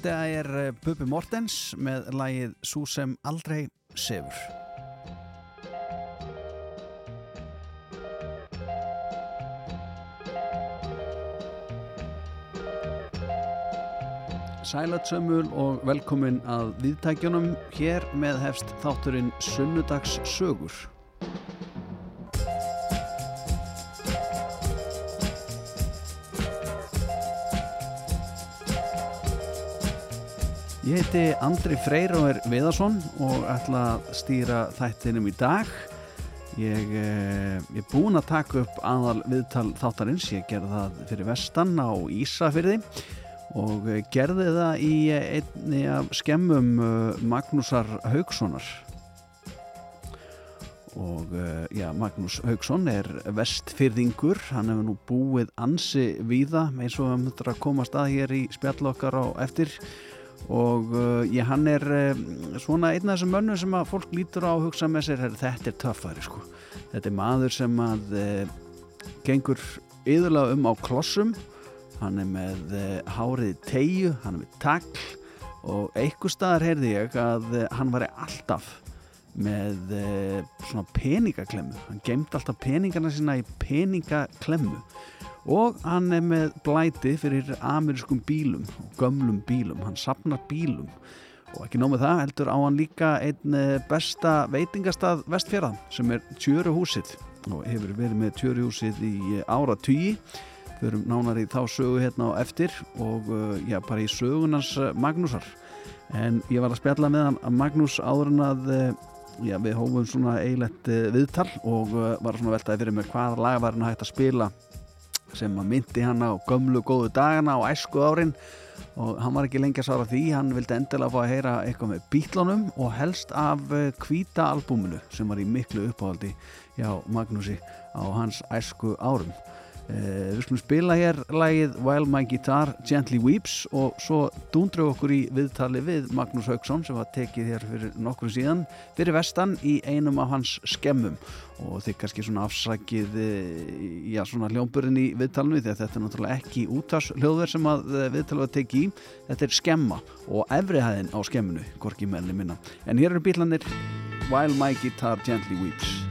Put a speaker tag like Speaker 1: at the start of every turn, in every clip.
Speaker 1: Þetta er eh, Bubi Mortens með lægið Sú sem aldrei sefur. Sælat sömul og velkomin að viðtækjunum. Hér með hefst þátturinn Sunnudagssögur. Ég heiti Andri Freyróður Viðarsson og ætla að stýra þættinum í dag. Ég, eh, er búinn að taka upp aðal viðtal þáttarins, ég gerði það fyrir vestan á Ísafyrði og gerði það í einni af skemmum eh, Magnúsar Haugssonar og eh, já, Magnús Haugsson er vestfyrðingur hann hefur nú búið ansi víða eins og við möttum að komast að hér í spjallokkar á eftir og já, hann er svona einn af þessum mönnum sem að fólk lítur á að hugsa með sér, þetta er töffari sko. þetta er maður sem að gengur yðurlega um á klossum. Hann er með uh, hárið tegju, hann er með takl og einhver staðar heyrði ég að uh, hann var alltaf með svona peningaklemmu hann gemd alltaf peningarna sína í peningaklemmu og hann er með blæti fyrir amerískum bílum og gömlum bílum. Hann sapnar bílum. Og ekki nómið það heldur á hann líka einn besta veitingastað vestfjörðan sem er Tjöruhúsið og hefur verið með Tjöruhúsið í ára tugi Við erum nánar í þá sögu hérna á eftir og uh, já, bara í sögunans Magnúsar. En ég var að spjalla með hann Magnús áður en að já, við hófum svona eiginlegt viðtal og var svona veltaði fyrir mig hvaða lag var hann að hægt að spila sem að myndi hann á gömlu góðu dagana á æsku árin og hann var ekki lengi að svara því, hann vildi endilega fá að heyra eitthvað með bítlunum og helst af kvíta albúminu sem var í miklu uppáhaldi hjá Magnúsi á hans æsku árum. Uh, við skulum spila hér lægið While My Guitar Gently Weeps og svo dúndrög okkur í viðtali við Magnús Haugsson sem var tekið hér fyrir nokkur síðan fyrir vestan í einum af hans skemmum. Og þið kannski svona afsakið eh, já svona hljómburinn í viðtalinu því að þetta er náttúrulega ekki útars hljóðverð sem að eh, viðtalið var tekið í. Þetta er skemma og efrihæðin á skemminu, gorki meðli minna. En hér eru bílanir While My Guitar Gently Weeps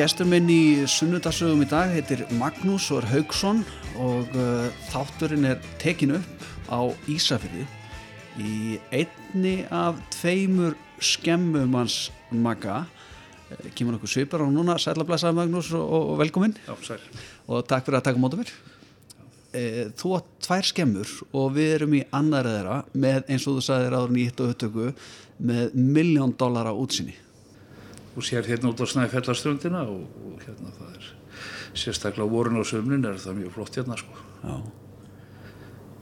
Speaker 1: Gestur minn í sunnudagsögum í dag heitir Magnús Or Haugsson og uh, þátturinn er tekin upp á Ísafjörði í einni af tveimur skemmum hans maga uh, kemur okkur svipar og núna. Sætla blessaði Magnús og, og velkomin
Speaker 2: Já, sæl.
Speaker 1: og takk fyrir að taka móta mér. Uh, Þú átt tvær skemmur og við erum í annar eðra með eins og þú sagðir áður nýtt og upptöku með miljón dólar á útsinni
Speaker 2: Þú sér hérna út á snæfjallaströndina og, og hérna það er sérstaklega vorun og sömnin er það mjög flott hérna sko.
Speaker 1: Já,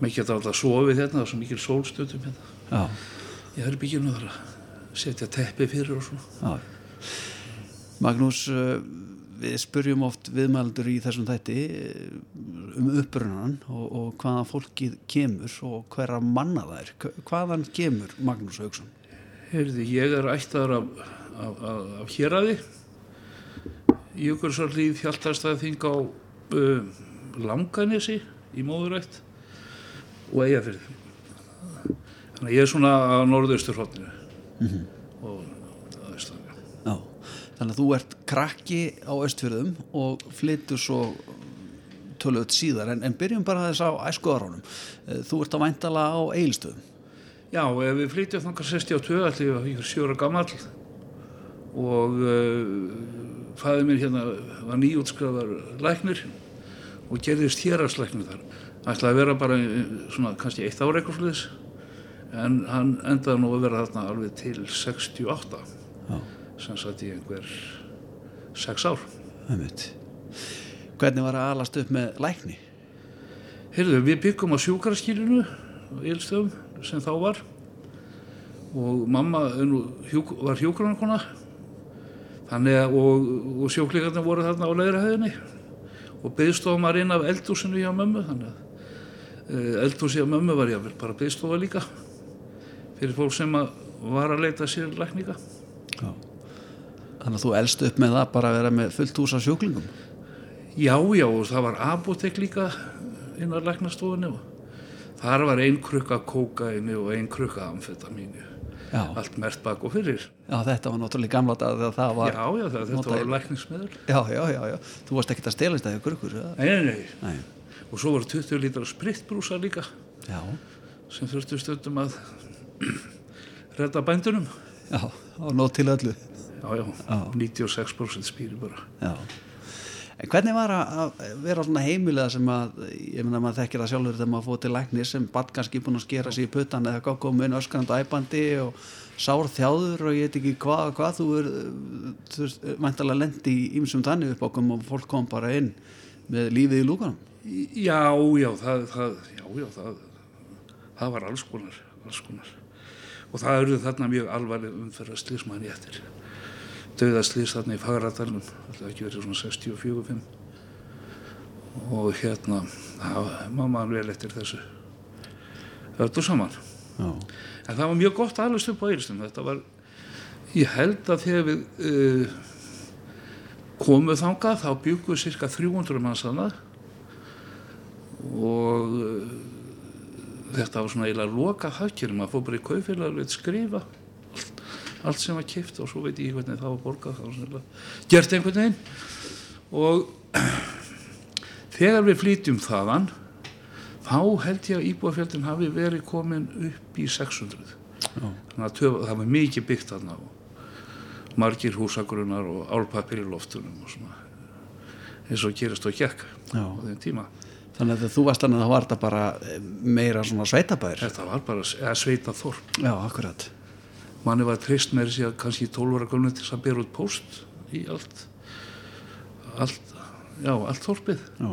Speaker 2: Mikið þetta alltaf sofið hérna, það er svo mikil sólstundum hérna.
Speaker 1: já,
Speaker 2: Ég er byggjum þar að setja teppi fyrir og svona.
Speaker 1: já Magnús, uh, við spurjum oft viðmældur í þessum þætti uh, um upprunan og, og hvaðan fólkið kemur og hverra manna það er. Hva- Hvaðan kemur Magnús Haugsson?
Speaker 2: Heyrði, ég er ættaður af, af, af, af héræði. Jökulsarlíð hjáltastæði þing á uh, Langanesi í móðurætt og Eyjafyrði. Þannig að ég er svona á norðaustur hotninu og það er stafja.
Speaker 1: Já, þannig að þú ert krakki á östfjörðum og flyttur svo töluðt síðar en, en byrjum bara þess á æskuðaránum. Þú ert að væntala á eilstöðum.
Speaker 2: Já, við flytjum þangar 62, allir ég er sjóra gammal og uh, fæði mér hérna var nýjútskrafar læknir og gerðist hérarslæknir þar. Ætlaði að vera bara eh, svona kannski eitt ára eitthvað sluðis en hann endaði nú að vera þarna alveg til 68
Speaker 1: Já,
Speaker 2: sem satt í einhver sex ár.
Speaker 1: einmitt. Hvernig var að alast upp með lækni?
Speaker 2: Heyrðu, við byggum á sjúkaraskilinu á Ylstöðum sem þá var og mamma var hjúkranarkona þannig að og, og sjóklíkarnir voru þarna á leðrahæðinni og byggstofum var inn af eldhúsinu hjá mömmu þannig að uh, eldhúsi hjá mömmu var jáfnvel bara byggstofa líka fyrir fólk sem að var að leita sér lækninga
Speaker 1: Já. Þannig að þú elst upp með það bara að vera með fullt hús af sjúklingum.
Speaker 2: Já, já, og það var apotek líka inn á læknastofunni og þar var ein krukka kókaini og ein krukka amfetamínu.
Speaker 1: Já.
Speaker 2: Allt mert bak og fyrir.
Speaker 1: Já, þetta var náttúrulega gamla dag þegar það var...
Speaker 2: já, já, það, þetta var lækningsmiðl.
Speaker 1: Já, já, já, já. Þú varst ekkert að stelast hjá kurkur, eða?
Speaker 2: Nei, nei, nei.
Speaker 1: Nei.
Speaker 2: Og svo voru 20 lítra spritbrúsa líka
Speaker 1: Já,
Speaker 2: sem þurftu stundum að redda bændunum.
Speaker 1: já, og nót til öllu.
Speaker 2: Já, já,
Speaker 1: Já.
Speaker 2: 96% spýri bara.
Speaker 1: Já. En hvernig var að vera svona heimilega sem að, ég meina maður þekkir það sjálfur þegar maður fóð til læknir sem badd kannski búin að skera sig í puttan eða hvað komið inn öskrand æpandi og sár þjáður og ég veit ekki hvað, hvað þú er, þú veist, væntalega lendi í ýmsum þannig upp okkur og fólk kom bara inn með lífið í lúkanum.
Speaker 2: Já, já, það, það, já, já, það, það var alls konar, alls konar. Og það eru þarna mjög alvarleg umferðar slísmann í eftir. Dauðaslýs þarna í Fagradalum, alltaf ekki verið svona 64-5. Og hérna, var maður vel eftir þessu. Öllu saman.
Speaker 1: Já.
Speaker 2: En það var mjög gott aðlust upp á Eiristum. Þetta var, ég held að þegar við uh, komum þangað, þá bjúkuðu cirka 300 manns þarna og uh, þetta var svona eiginlega loka hagkjörnum að fór bara í kaufélag leitt skrifa allt, sem var kipt og svo veit ég hvernig það var borgað það var gert einhvern veginn og þegar við flytjum þaðan þá held ég að íbúafjöldin hafi verið komin upp í 600
Speaker 1: Já.
Speaker 2: þannig að töf, það var mikið byggt þarna og margir húsagrunnar og álpapir í loftunum og svona eins og gerist og gekk
Speaker 1: Já.
Speaker 2: á þeim tíma
Speaker 1: Þannig að þú varst þannig að það var þetta bara eh, meira svona sveitabær.
Speaker 2: þetta var bara eða sveita þorp
Speaker 1: Já, akkurat.
Speaker 2: Manni var treyst með þessi að kannski 12 ára gömlega til þess að bera út post í allt allt, já, allt þorpið.
Speaker 1: Já,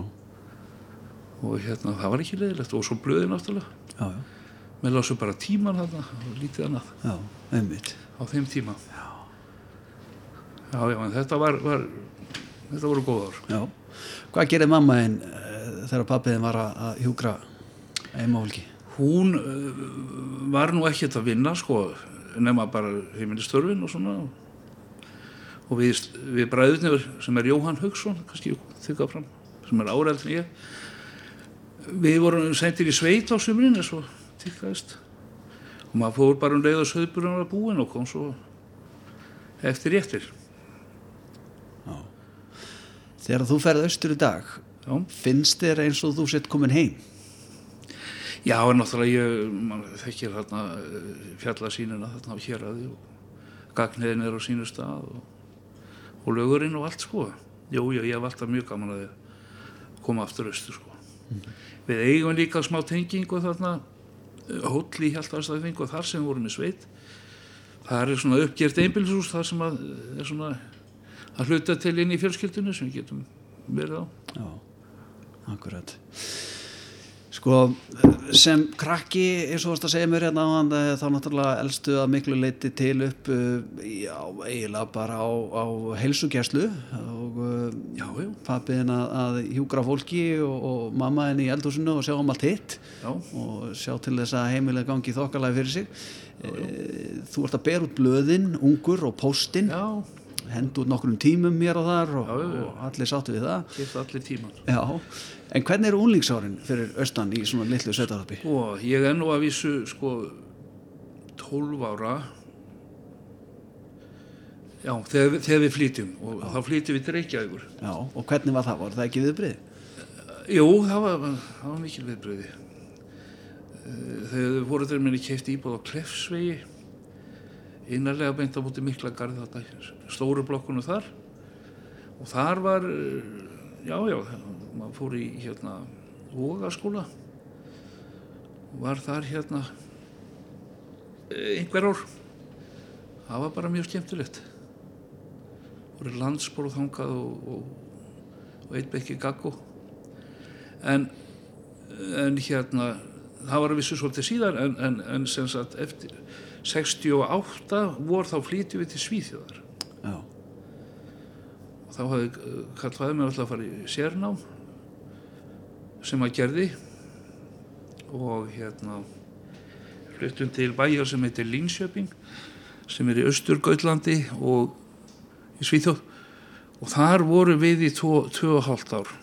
Speaker 2: og hérna, það var ekki leiðilegt og svo blöði náttúrulega.
Speaker 1: Já, já,
Speaker 2: með lásu bara tíman þarna og lítið annað.
Speaker 1: Já, einmitt.
Speaker 2: á þeim tíma. Já, já, en þetta var, var þetta voru góð ár.
Speaker 1: Já. Hvað gerir mamma einn þegar pappiðin var að, hjúgra heimafólki?
Speaker 2: hún uh, var nú ekkert að vinna sko, nema bara heimilistörfin og svona og við, við bræðurnir sem er Jóhann Haugsson kannski þykka fram, sem er áræðin ég við vorum sendir í sveit á sumrin eins og tykkaðist og maður fór bara um leið og söðburinn var búinn og kom svo eftir réttir
Speaker 1: Já. Þegar þú ferð austur í dag,
Speaker 2: Já,
Speaker 1: finnst þér eins og þú sett komin heim?
Speaker 2: Já en náttúrulega ég þekkir þarna eh, fjallasýnina þarna á héræði og gagniðin er á sínu stað og, og lögurinn og allt sko. Jú, jú, ég hef alltaf mjög gaman að koma aftur austur sko. Við eigum líka smá tengingu þarna eh, hóll í hjálpastæðingu og þar sem við vorum í sveit. Það er svona uppgjert einbilshús þar sem að eh, er svona að hluta til inn í fjölskyldunni sem við getum verið á.
Speaker 1: Já, akkurat. Sko, sem krakki, eins og þú varst að segja mér hérna áðan, eh, þá náttúrulega elstu að miklu leiti til upp, eh, já, eiginlega bara á, á heilsugjæslu og eh,
Speaker 2: Já, já,
Speaker 1: pappiðin að, að hjúgra fólki og, og mammaðin í eldhúsinu og sjá um allt hitt.
Speaker 2: Já,
Speaker 1: og sjá til þess að heimilega gangi þokkalagi fyrir sig. Eh, Þú ert að bera út blöðin, ungur og póstinn,
Speaker 2: já,
Speaker 1: hend út nokkrum tímum mér og þar og,
Speaker 2: Já, já, já.
Speaker 1: og allir sáttu við það.
Speaker 2: geta allir tíman.
Speaker 1: Já, en hvernig eru unlingsárin fyrir austan í svona litlu sveitaröpi?
Speaker 2: Sko, ég er nú að vísu sko 12 ára já, þegar, þegar við flytjum og þá flytjum við til Reykjavíkur
Speaker 1: Já, og hvernig var það? Var það ekki viðbrið?
Speaker 2: Jú, það var, var mikil viðbröði þegar fóruður minni kefti íbúð á Klefsvegi innarlega beint á búti mikla garð þetta stóru blokkunum þar. Og þar var eh, já, maður fór í hérna Vogaskóla og var þar hérna eh, einhver ár. Það var bara mjög skemmtilegt. Voru landsból þangað og, og, og eitt bekki gaggo en, en hérna það var að vissu svolítið síðar en, en, en sem sagt eftir 68 vor þá flýtjum við til Svíþjóðar.
Speaker 1: Já,
Speaker 2: og þá hafði Karl Fæðum alltaf að fara í sérnám sem að gerði og hérna fluttum til bæjar sem heitir Linköping sem er í Östurgautlandi og í Svíþjóð. Og þar voru við í 2,5 ár.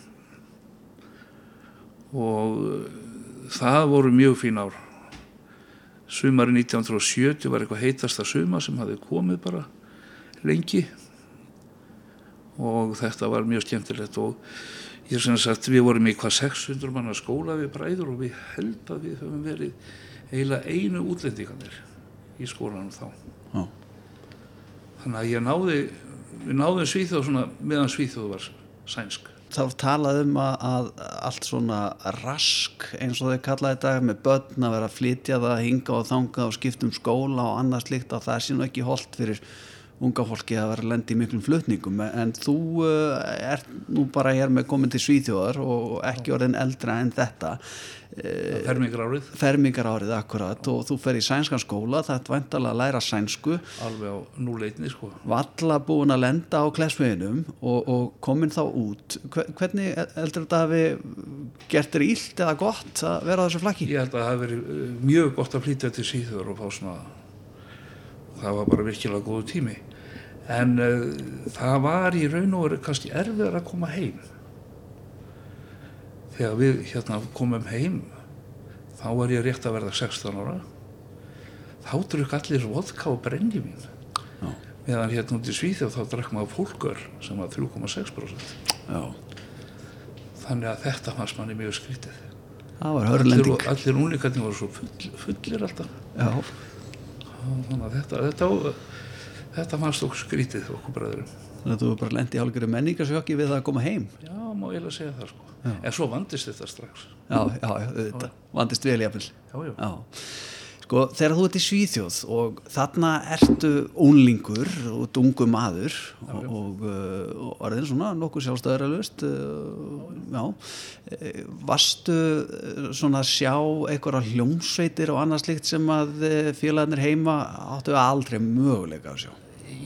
Speaker 2: Og eh, það voru mjög fín ár sumari 1970 var eitthvað heitasta suma sem hafði komið bara lengi. Og þetta var mjög skemmtilegt og ég sem sagt við vorum í hvað 600 manna skóla við bræður og við held að við höfum verið eiginlega einu útlendinganir í skólanum þá.
Speaker 1: Já,
Speaker 2: þannig að ég náði við náðum Svíþjóð svona meðan Svíþjóð var sænsk
Speaker 1: þá talað um að, að allt svona rask eins og þeir kallaði þetta með börn að vera að flytja það, hinga og þanga og skipta um skóla og annað slíkt að það sé nú ekki holdt fyrir unga fólki að vera að lenda í miklum flutningum. En þú uh, er nú bara hér með komin til Svíþjóðar og ekki orðin eldra en þetta.
Speaker 2: Fermingar árið
Speaker 1: fermingar árið akkurat. Og þú fer í sænskan skóla það er vantalega að læra sænsku.
Speaker 2: Alveg á núleitni sko.
Speaker 1: Valla búin að lenda á klesveginum og, og komin þá út. Hve- hvernig heldur þetta hafi gert þér illt eða gott að vera á þessu flakki?
Speaker 2: ég held að það hafi verið eh, mjög gott að flytja til Svíþjóður og fá svona það var bara virkilega góðu tími en uh, það var í raun og veru kannski erfiðar að koma heim. Þegar við hérna komum heim þá var ég rétt að verða 16 ára. Þá drukk allir vodka og brennivín.
Speaker 1: Já.
Speaker 2: meðan hérna út í Svíþjóð þá drakk maður fólkör sem var 3,6%
Speaker 1: Já,
Speaker 2: þannig að þetta fannst manni mjög skrítið.
Speaker 1: Það var
Speaker 2: allir,
Speaker 1: hörlending
Speaker 2: allir únikarnir voru svo full, fullir alltaf.
Speaker 1: Já,
Speaker 2: þannig að þetta, þetta, þetta fannst okkur skrítið okkur bræðurum
Speaker 1: að þú bara lendi í hálfgerðu menningarsjöki við það að koma heim?
Speaker 2: Já, má eiginlega segja það sko.
Speaker 1: Já.
Speaker 2: en svo vandist þetta strax.
Speaker 1: Já, já, já, vandist vel jafnvel.
Speaker 2: Já, já,
Speaker 1: Já, sko þegar þú ert í Svíþjóð og þarna ertu ónlingur og dungu maður og, og, uh, og orðin svona nokkuð sjálfstöðuralust uh, já, Eh, varstu svona að sjá einhverja hljómsveitir og annað slíkt sem að félagarnir heima áttu aldrei möguleika að sjá?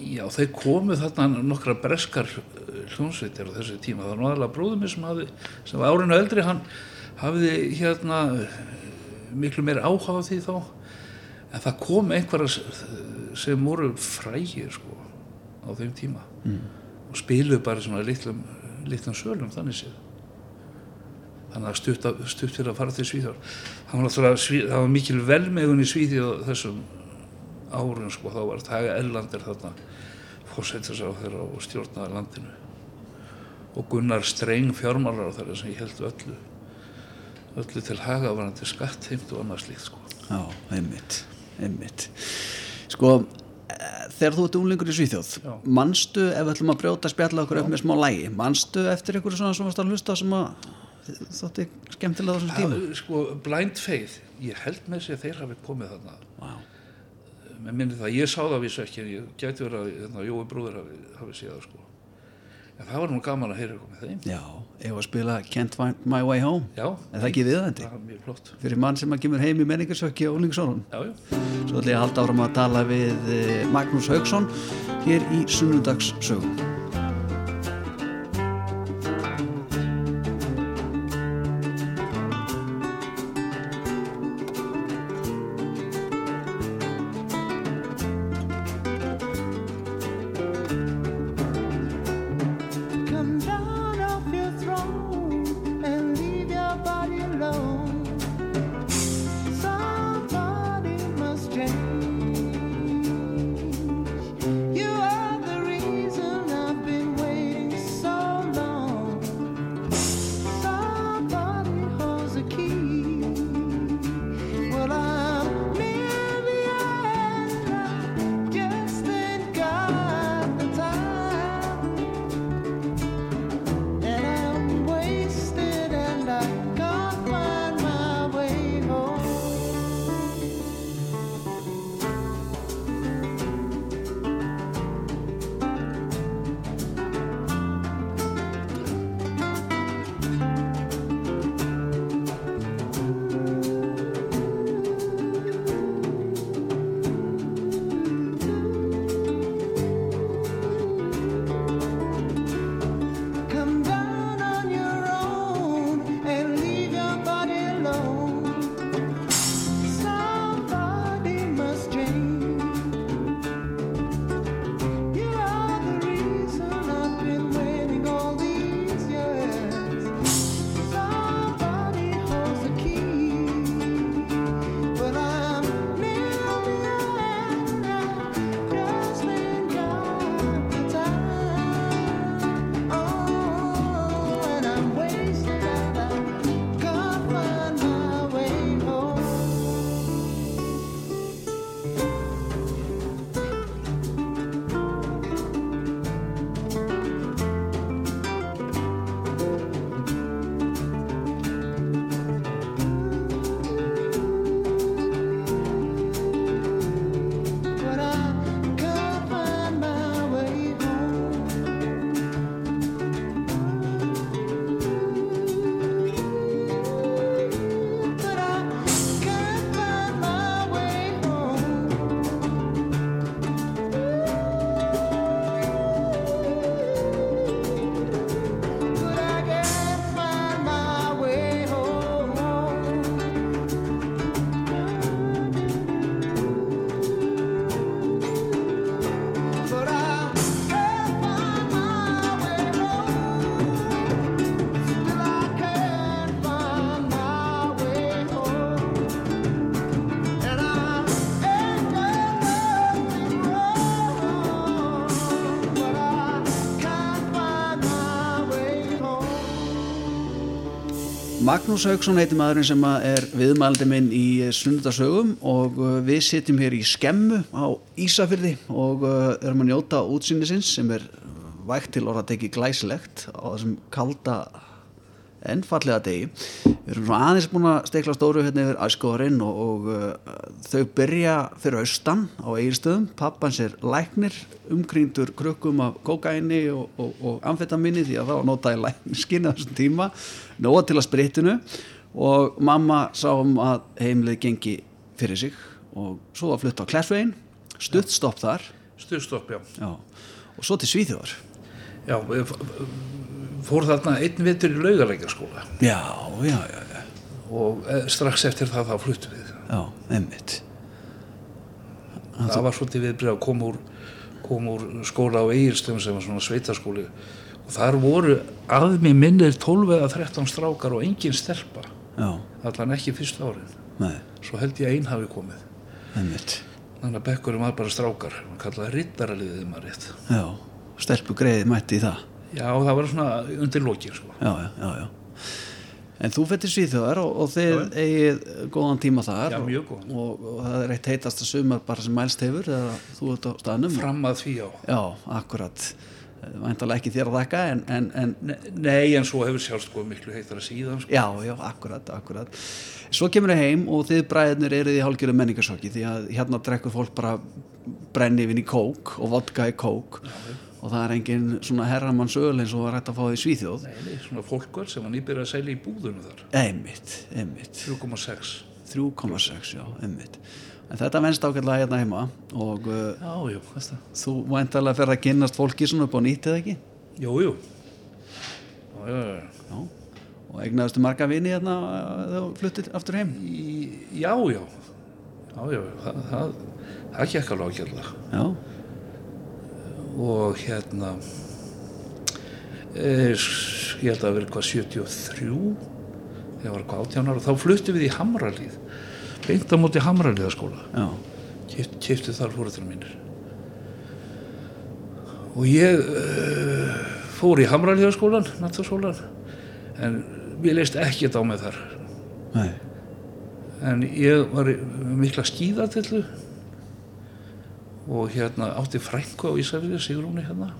Speaker 2: Já, þeir komu þarna nokkra breskar eh, hljónsveitir á þessu tíma. Það var náðarlega bróðum minn sem, hafði, sem var árinu eldri hann hafði hérna eh, miklu meir áhuga á því þá en það kom einhverja sem voru frægir sko á þeim tíma mm. og spiluðu bara svona litlum, litlum sölum þannig séð. Þannig að stutt, að- stutt fyrir að fara til Svíþjóð það var, það var mikil velmegun í Svíþjóð þessum árun sko, þá var Tage Erlander þarna fórsetisráð þeirra og stjórnaði landinu. Og Gunnar Streng fjármálar þar sem ég held öllu öllu til haga varandi skatt heimt og annað slíkt sko.
Speaker 1: Já, einmitt, einmitt. Sko, eh, þegar þú ert unglingur í Svíþjóð,
Speaker 2: Já.
Speaker 1: manstu, ef við ætlum að brjóta spjalla okkur upp með smá lægi, manstu eftir ykkur svona sem varst að hlusta sem að þótti skemmtilega á þessum tíma?
Speaker 2: Það, sko, Blind Faith ég held með sér að þeir hafi komið þarna
Speaker 1: Vá,
Speaker 2: með minni það, ég sá það vísu ekki en ég gæti verið að hérna, Jói brúður hafi, hafi séð það sko en það var nú gaman að heyra eitthvað með þeim
Speaker 1: já, var að spila Can't Find My Way Home,
Speaker 2: já,
Speaker 1: er það ekki viðandi? Fyrir mann sem að kemur heim í menningarsökki og
Speaker 2: já,
Speaker 1: Svo ætla ég að halda áfram að tala við eh, Magnús Haugsson hér í Sunnudagssögum.
Speaker 3: Come
Speaker 1: Magnús Haugsson heitir maðurinn sem er viðmældi minn í sunnudasögum og uh, við sitjum hér í skemmu á Ísafyrði og uh, erum að njóta útsýnisins sem er vægt til orða að teki glæsilegt á þessum kalda en fallega degi. Við erum svona aðeins búin að stekla stóru hérna yfir æskóðurinn og, og uh, þau byrja fyrir austan á eiginstöðum. Pappans er læknir, umkrýndur krukkum af kókaini og, og, og amfetaminni því að það var notaði lækniskinni á þessum tíma. Nóa til að spritinu og mamma sá um að heimlið gengi fyrir sig og svo að flutta á Klessvegin, stutt stopp þar
Speaker 2: stuðstopp, já
Speaker 1: já. og svo til Svíþjóðar.
Speaker 2: já, fór þarna einn vetur í laugalækjarskóla
Speaker 1: Já, já, já, já,
Speaker 2: og eh, strax eftir það þá fluttum við.
Speaker 1: Já, emmitt.
Speaker 2: það var svolítið viðbrið að koma úr, koma úr skóla á Egilstöðum sem var svona sveitaskóli og þar voru að mér minnir 12 eða 13 strákar og engin stelpa.
Speaker 1: Já,
Speaker 2: allan ekki fyrstu árin
Speaker 1: nei,
Speaker 2: svo held ég að einn hafi komið.
Speaker 1: Emmitt.
Speaker 2: þannig að bekkurum var bara strákar. Hann kallaði rittaraliðið maður rétt.
Speaker 1: Já, stelpu greiði mætti í það.
Speaker 2: Já, það var svona undir lokin sko.
Speaker 1: já, já, já, já. En þú fyrir Svíþjóðar og, og þið eigið góðan tíma þar
Speaker 2: Já, mjög góðan.
Speaker 1: og, og það er eitt heitasta sumar bara sem mælst hefur eða þú ert á staðnum
Speaker 2: fram að því á
Speaker 1: Já, akkurat Væntalega ekki þér að þakka en, en, en
Speaker 2: Ne- nei, en svo hefur sjálfst sko miklu heitar að síðan sko.
Speaker 1: já, já, akkurat, akkurat Svo kemur þið heim og þið bræðinir eruð í hálgjöru menningarsokki því að hérna drekkur fólk bara brennivinn í kók og vodka í kók og það er engin svona herramanns öl eins og var hægt að fá því Svíþjóð.
Speaker 2: Nei, svona fólkvöld sem var nýbyrjað að selja í búðunum þar.
Speaker 1: Einmitt, einmitt.
Speaker 2: 3,6
Speaker 1: 3,6, já, einmitt. En þetta venst ágætlega hérna heima og uh,
Speaker 2: já, jú, það?
Speaker 1: þú væntalega fer að kynnast fólki svona upp á nýtt eða ekki?
Speaker 2: jú, jú. Já, já, já.
Speaker 1: Og eignaðustu marga vini hérna uh, þegar þú fluttir aftur heim?
Speaker 2: Í, já, já. Já, já, það, það, það gekk alveg ágjörlega
Speaker 1: Já,
Speaker 2: og hérna e, ég held að það verið hvað 73 þegar var hvað 18 ára þá fluttum við í Hamralíð beint á móti Hamralíðaskóla kipti þar fóruðra mínir. Og ég uh, fór í Hamralíðaskólan nattaskólan en mér leist ekkert á mig þar.
Speaker 1: Nei,
Speaker 2: en ég var mikla skíðatillu og hérna átti frænku á Ísafirði, Sigrúni hérna.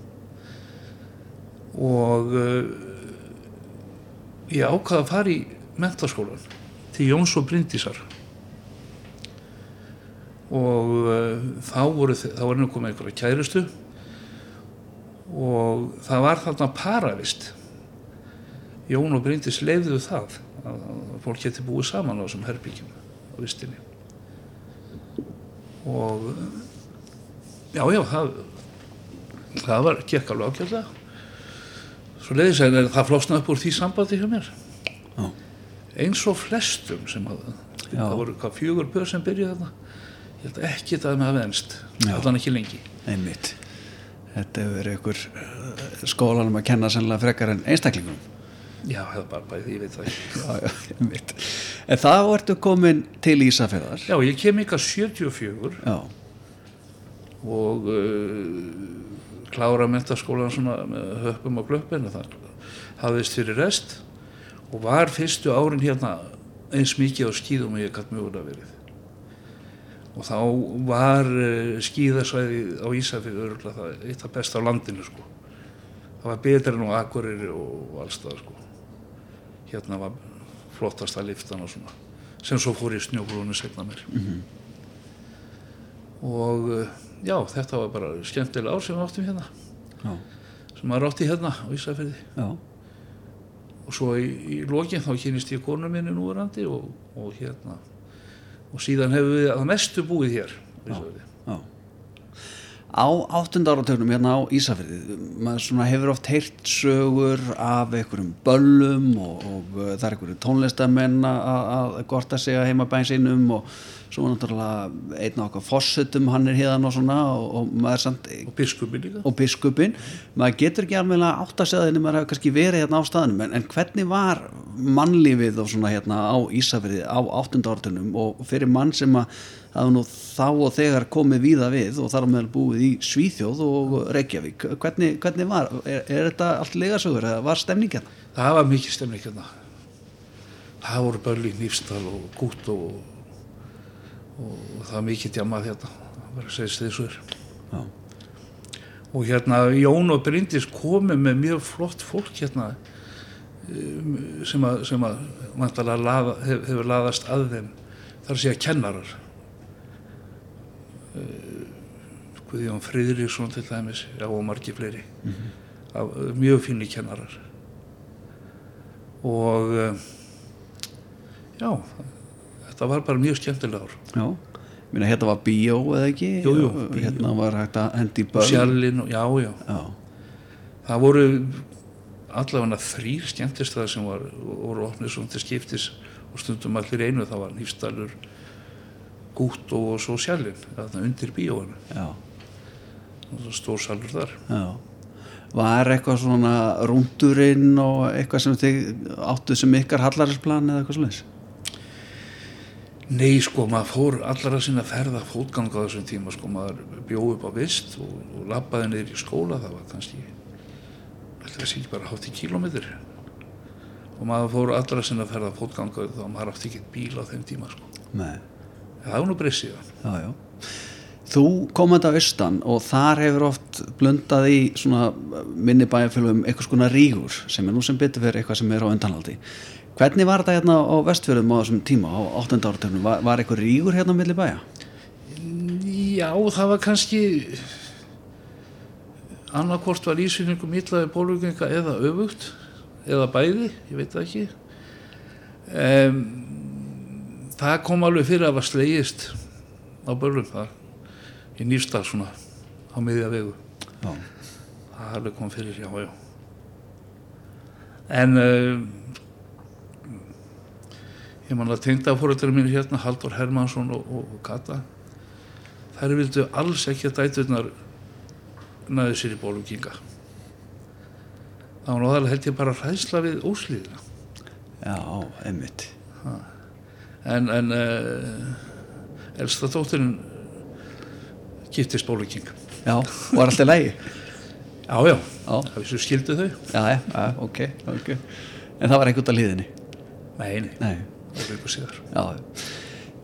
Speaker 2: Og uh, ég ákvaði að fara í mentaskólan til Jóns og Bryndísar. Og uh, þá voru þá var henni komið einhverja kærustu. Og það var þarna paravist Jón og Bryndís leifðu það að að fólk geti búið saman á þessum herbyggjum á vistinni. Og já, já, það það var gekk alveg ákjörlega svo leiðis en það flósnaði upp úr því sambandi hjá mér.
Speaker 1: Já.
Speaker 2: eins og flestum sem að það voru hvað fjögur bör sem byrjuði þarna. Ég held ekki að það með að venst allan ekki lengi.
Speaker 1: Einmitt. Þetta hefur verið ykkur uh, skólanum að kenna sannlega frekar en einstaklingum
Speaker 2: já, það er bara bæði, ég veit það ekki.
Speaker 1: Já, já, einmitt. En þá ertu komin til Ísafjörðar
Speaker 2: já, ég kem ykkar 74
Speaker 1: Já,
Speaker 2: og uh, klára mentaskólan svona með höppum og glöppin og það hafðist fyrir rest og var fyrstu árin hérna eins mikið á skíðum og ég gætt mögulega verið. Og þá var uh, skíðasvæði á Ísafjörðu örgulega það eitt af besta á landinu sko. Það var betra en á Akureyri og allstað sko. Hérna var flottasta liftan og svona sem svo fór í snjógrúinu segna mér og uh, já, þetta var bara skemmtilega ár sem við áttum hérna.
Speaker 1: Já,
Speaker 2: sem maður átti hérna á Ísafirði.
Speaker 1: Já,
Speaker 2: og svo í, í lokin þá kynist ég konu minni núverandi og, og hérna. Og síðan hefur við að mestu búið hér á Ísafirði.
Speaker 1: já Á áttunda áratögnum hérna á Ísafjörði maður hefur oft heyrt sögur af einhverjum böllum og, og uh, það er einhverju tónlistamenn að að gorta sig að heima bæn sinum og svo náttúrulega einn á okkar fossetum hann er hérna og svona og, og maður samt
Speaker 2: og biskupin
Speaker 1: og biskupin maður getur ekki alveg að segja það en maður hefur kannski verið hérna á staðnum. En, en hvernig var mannlífið og svona hérna á Ísafriði á áttunda áratunum og fyrir mann sem að hafa nú þá og þegar komið víða við og þar meðal búið í Svíþjóð og Reykjavík. Hvernig, hvernig var, er, er þetta allt legasögur eða var stemning hérna?
Speaker 2: það var mikið stemning hérna. Það voru börli í Nýfstal og Gút og, og, það var mikið djamað hérna það var að segja er
Speaker 1: Já,
Speaker 2: og hérna Jón og Bryndis komu með mjög flott fólk hérna um, sem að, sem að laða, hef, hefur laðast að þeim þar að segja kennarar Guðjón Friðriksson til dæmis já og margi fleiri. Af, mjög fínni kennarar. Og uh, já þetta var bara mjög skemmtilega ár.
Speaker 1: Já. Minna, hérna var bíó eða ekki?
Speaker 2: Jú, jú, bíó.
Speaker 1: hérna var hægt að hendi börn
Speaker 2: sjallinn og já já.
Speaker 1: Já,
Speaker 2: það voru allavega þrýr skemmtistæðar sem var, voru opnið svona til skiptis og stundum allir einu. Það var Nýfstalur Gút og svo þarna undir bíóinu. Stór salur þar.
Speaker 1: Já. Var eitthvað svona rúndurinn og eitthvað sem þið áttu sem ykkar hallarsplan eða eitthvað svona
Speaker 2: Nei sko, maður fór allara sinna ferða fótganga á þessum tíma sko, maður bjóð upp á vist og, og labbaði niður í skóla, það var kannski þetta er ekki bara hátt í kílómetri og maður fór sinna að ferða fótganga þá maður átti ekki bíl á þeim tíma sko.
Speaker 1: Nei,
Speaker 2: það var nú breyst síðan
Speaker 1: já, já. Þú komandi af austan og þar hefur oft blundað í svona minni bæjarfélugum eitthvað skona rígur sem er nú sem betur fyrir eitthvað sem er á undanhaldi. Hvernig var þetta hérna á vestfjörðum á þessum tíma á 8. áratöfnum? Var, var eitthvað rígur hérna á milli bæja?
Speaker 2: Já, það var kannski annarkvort var ísyningum millaði bólugönga eða öfugt eða bæði, ég veit það ekki um, það kom alveg fyrir að var slegist á börlum þar í nýrstað svona á miðja vegu.
Speaker 1: Já.
Speaker 2: það alveg kom fyrir, já, já. En um, ég man að tengda fóröldur mín hérna, Haldur Hermansson og, og, Kata þær vildu alls ekki að dæturnar næði sér í bóluginga það var náðarlega held ég bara hræðsla við óslíðina
Speaker 1: Já, einmitt.
Speaker 2: En, en uh, elsta dótturinn giftist bóluking
Speaker 1: Já, var alltaf lægi.
Speaker 2: já, já,
Speaker 1: Já.
Speaker 2: það vissu skildu þau
Speaker 1: Já, já, já, ok, ok. En það var einhvern að liðinni?
Speaker 2: nei, nei, það var ykkur síðar
Speaker 1: Já,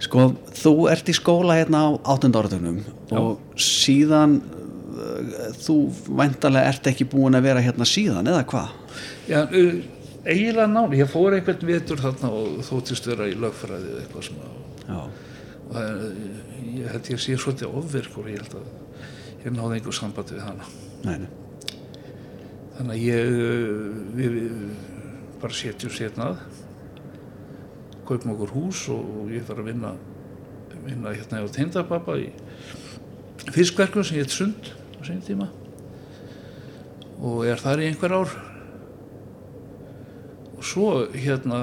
Speaker 1: sko, þú ert í skóla hérna á 8. áratögnum og síðan uh, þú væntalega ert ekki búin að vera hérna síðan, eða hvað?
Speaker 2: Já, uh, eiginlega náni, ég fór einhvern vetur þarna og þóttist vera í lögfræði eða eitthvað svona.
Speaker 1: Já,
Speaker 2: og það, ég held ég sé svolítið ofvirkur ég held að ég náði einhver samband við hana.
Speaker 1: Nei,
Speaker 2: þannig að ég við, við bara setjum setnað kaupum okkur hús og, og ég var að vinna vinna hérna á tindababba í fiskverkum sem ég heit sund á sinni tíma. Og er þar í einhver ár. og svo hérna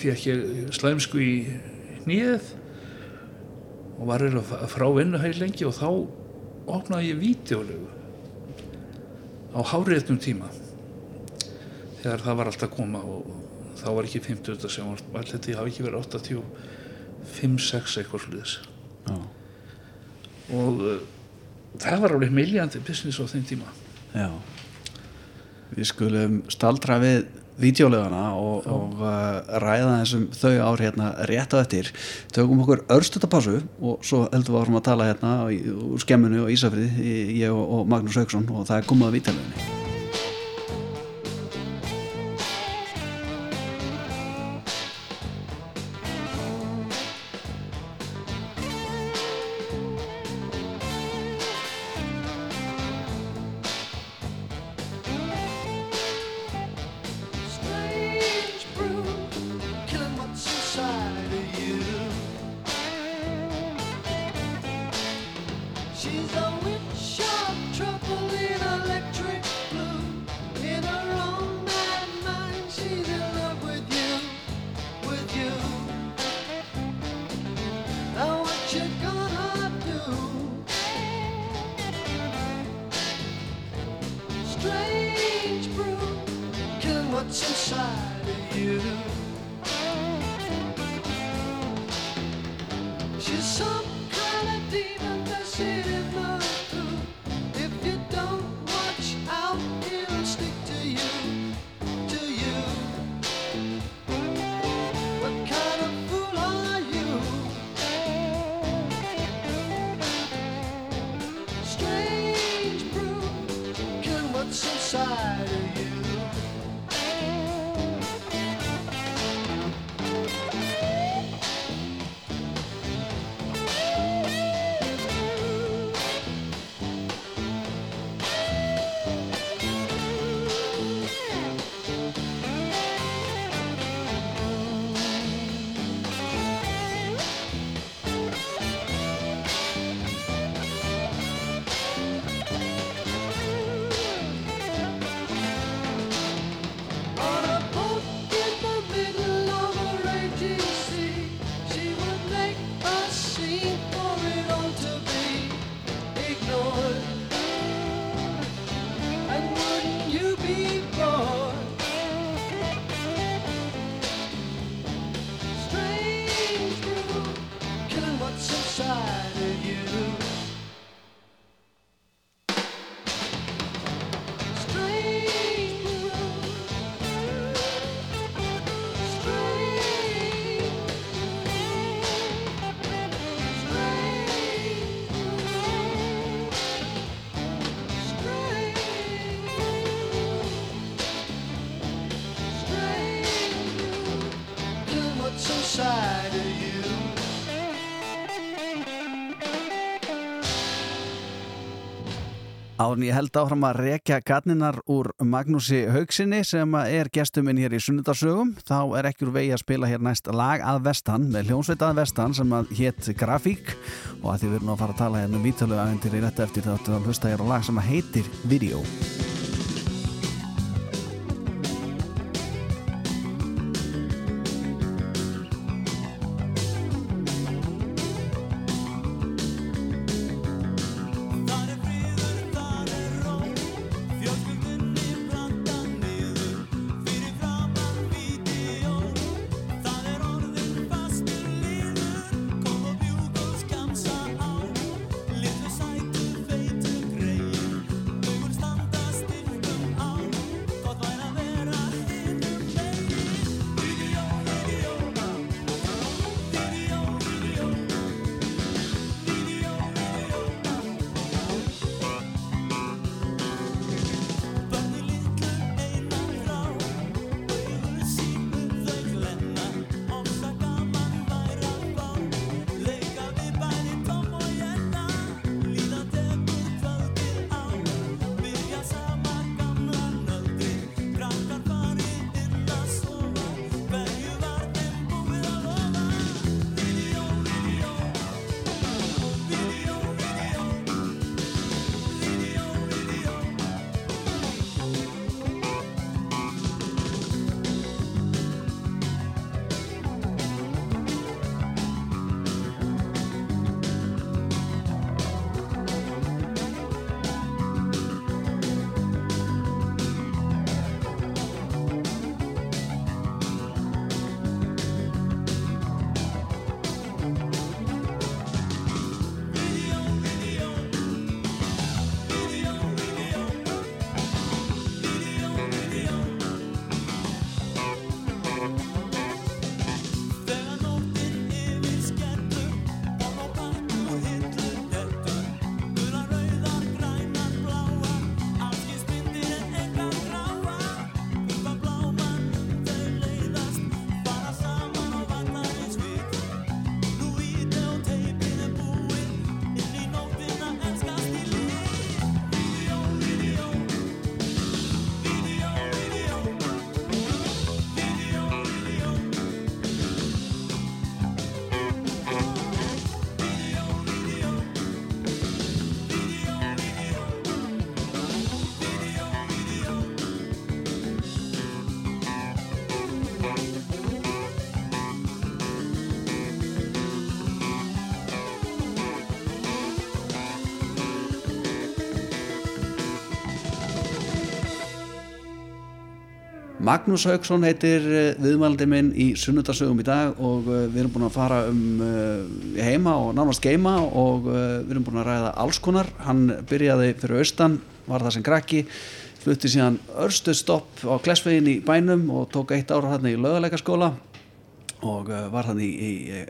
Speaker 2: fekk ég slæmsku í nýið og var eiginlega frá vinnu heil lengi og þá opnaði ég vídeolegu á háréttum tíma. Þegar það var allt að koma og þá var ekki 50 sem var þetta hafi ekki verið 85-6 eitthvað sluðis
Speaker 1: Já,
Speaker 2: og uh, það var alveg miljandi business á þeim tíma.
Speaker 1: Já. Við skulum staldra við vídeolegana og, og uh, ræða þessum þau ár hérna rétt á eftir. Tökum okkur örstutapásu og svo heldum við áfram að tala hérna úr skemminu og Ísafrið, ég og, og Magnús Hauksson og það er komið að vídeoleginni.
Speaker 3: what's inside of you.
Speaker 1: Árn ég held áfram að rekja garninar úr Magnúsi Haugsinni sem er gestuminn hér í Sunnundarsögum. Þá er ekki úr vegi að spila hér næst lag að vestan með hljónsveit að vestan sem að hétt Grafík og að því við erum að fara að tala hérna um vítalögu aðeins til í rétt eftir þáttu að hlusta hér á lag sem að heitir Video. Magnús Haugsson heitir eh, viðmældi minn í sunnudarsögum í dag og uh, við erum búin að fara um uh, heima og nánast geima og við erum búin að ræða alls konar. Hann byrjaði fyrir austan, var það sem krakki flutti síðan örstu stopp á Klesvegin í bænum og tók eitt ára hann í löguleikaskóla og var hann í, í, í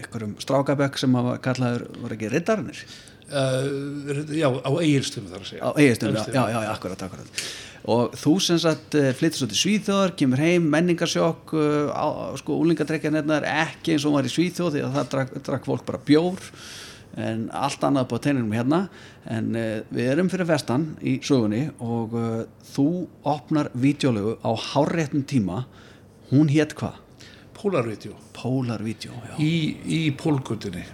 Speaker 1: einhverjum strákabökk sem var kallaður, var ekki riddarnir?
Speaker 2: Uh, já, á eigilstum þar að segja.
Speaker 1: Á eigistum, já, já, já, akkurat, akkurat og þú sem sagt eh, flyttir svo til Svíþjóðar kemur heim, menningarsjokk uh, á, sko, úlingadrekjan hérna er ekki eins og var í Svíþjóð því að það drakk, drakk fólk bara bjór en allt annað på teininum hérna. En uh, við erum fyrir vestan í sögunni og uh, þú opnar vídeolögu á hárréttum tíma. Hún hétt hvað?
Speaker 2: Pólarvídeó
Speaker 1: Polar Video, já,
Speaker 2: í, í pólgutinni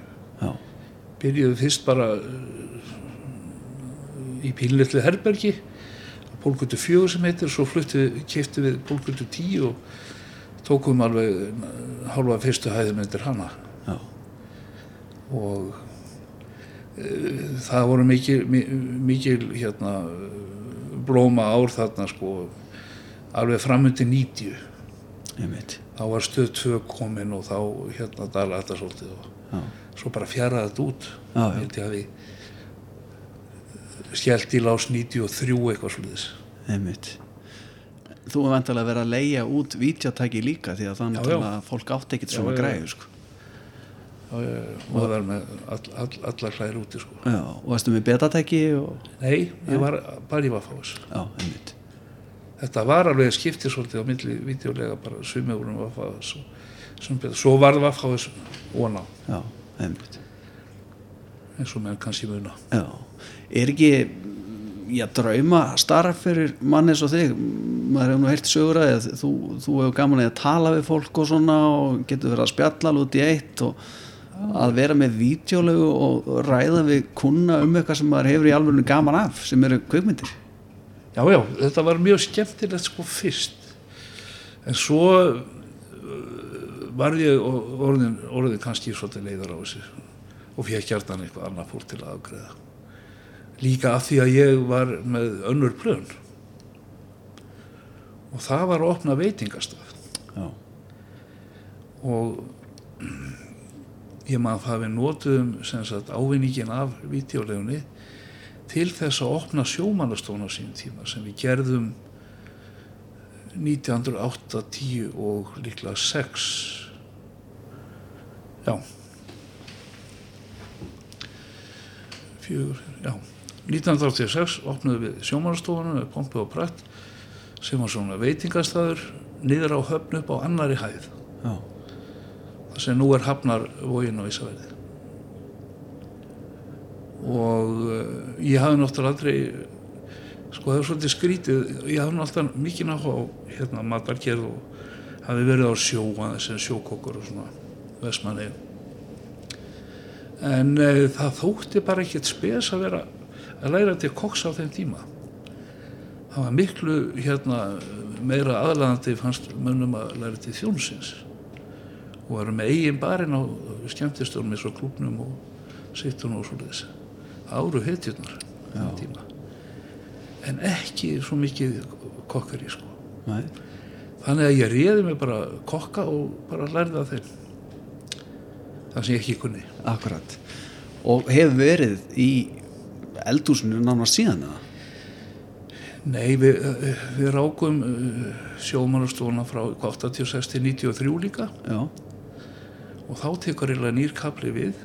Speaker 2: byrjuðu fyrst bara í pínlitlu herbergi pólgutu fjögur sem heitir svo fluttu, keftu við pólgutu tíu og tókum alveg uh, hálfa fyrstu hæðum undir hana.
Speaker 1: Já,
Speaker 2: og uh, það voru mikil, mi- mikil hérna, blóma ár þarna sko alveg framundi 90
Speaker 1: einmitt.
Speaker 2: Þá var stöð 2 komin og þá hérna dala þetta svolítið og
Speaker 1: já,
Speaker 2: svo bara fjaraði þetta út
Speaker 1: Já.
Speaker 2: Ég held ég hafi skjælt í lás 93 eitthvað
Speaker 1: einmitt. Þú er vantilega að vera að leia út vítjatæki líka því að þannig
Speaker 2: Já, já.
Speaker 1: að fólk átti ekkert
Speaker 2: Já,
Speaker 1: svona
Speaker 2: já, já.
Speaker 1: græðu sko.
Speaker 2: og það var með all, all, allar hlæðir úti sko.
Speaker 1: Já, og varstu með betatæki og...
Speaker 2: nei, ég var bara í
Speaker 1: Já, einmitt.
Speaker 2: Þetta var alveg skiptið svolítið á milli videolega bara sumið vorum Vaffáðs svo var það Vaffáðs óná
Speaker 1: Já, einmitt.
Speaker 2: Eins og með kannski muna.
Speaker 1: Já, er ekki já, drauma starf fyrir mann eins og þig? Maður hefur nú heyrt sögur að þú, þú hefur gaman að tala við fólk og svona og getur verið að spjalla út í eitt og að vera með vídeolegu og ræða við kunna um eitthvað sem maður hefur í alveg gaman af sem eru kvikmyndir.
Speaker 2: Já, já, þetta var mjög skemmtilegt sko fyrst. En svo uh, var ég orðin, orðin kannski svolítið leiður á þessu og fekk hjartan eitthvað annað fólk til að afgreða líka af því að ég var með önnur plön. Og það var að opna veitingastaf
Speaker 1: já,
Speaker 2: og ég maður sem sagt ávinningin af vídeolegunni til þess að opna sjómannastofn á sín tíma sem við gerðum 1908, 10 og líklega 6 já. Fjögur, já 1986 opnuðum við sjómannastofnum með pompu og prætt sem var svona veitingastæður niður á höfn upp á annari hæð.
Speaker 1: Já,
Speaker 2: það sem nú er hafnar vógin á Ísafjörði og uh, ég hafði náttúrulega aldrei sko það er svolítið skrítið. Ég hafði náttúrulega mikið náttúrulega á hérna matargerð og hafði verið á sjó sem sjókokkur og svona vestmanni en uh, það þótti bara ekkert spes að vera að læra til koks á þeim tíma. Það var miklu hérna meira aðlæðandi fannst mönnum að læra til þjónsins. Og varum með eigin barinn á skemmtistöðum eins og klúbnum og sittun og svoleiðis. Það áru tíma. En ekki svo mikið kokkari sko.
Speaker 1: Nei,
Speaker 2: þannig að ég réði mig bara kokka og bara lærði að þeim. Það sem ég ekki kunni.
Speaker 1: Akkurat. Og hefur verið í eldhúsinu nánast síðan eða?
Speaker 2: Nei, við, við rákum uh, sjómanastofuna frá 86 til 93 líka.
Speaker 1: Já,
Speaker 2: og þá tekur eiginlega nýr kapli við.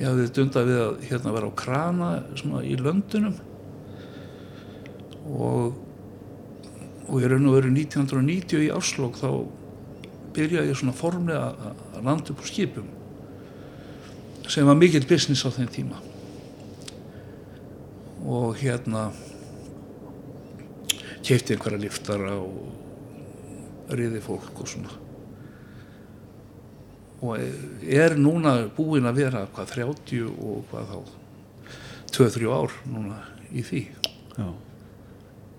Speaker 2: Ég hafði dundað við að hérna vera á krana svona í löndunum. Og og ég raun og veru 1990 í Áslók þá byrjaði ég svona formlega að- landa upp á skipum sem var mikill business á þeim tíma og hérna kefti einhverja liftara og riði fólk og svona. Og er núna búinn að vera hvað 30 og hvað þá 2-3 ár núna í því.
Speaker 1: Já.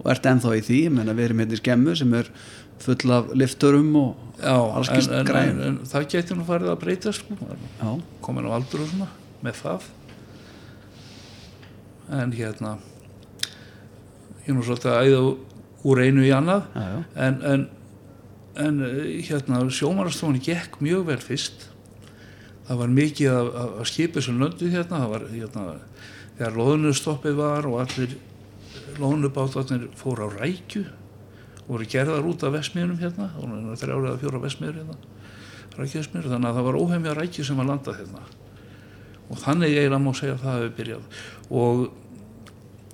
Speaker 1: Og ert ennþá í því, ég menna við erum hérna í skemmu sem er full af lifturum og
Speaker 2: Já,
Speaker 1: Alls
Speaker 2: en,
Speaker 1: kyns
Speaker 2: en, en, en það getur nú farið að breyta sko, komin á aldur og svona með það en hérna ég er nú svolítið að æða úr einu í annað.
Speaker 1: Já, já,
Speaker 2: en, en, en eh, hérna sjómarastofan gekk mjög vel fyrst. Það var mikið af, af, af skipið sem löndu hérna. Það var hérna þegar loðnustoppið var og allir loðnubátarnir fór á rækju voru gerðar út af vesmiðunum hérna. Og það var þrjára eða fjóra vesmiður hérna rækjusmiður þannig að það var óheimja rækju sem var landað hérna. Og þannig eiginlega má segja að það hefur byrjað. Og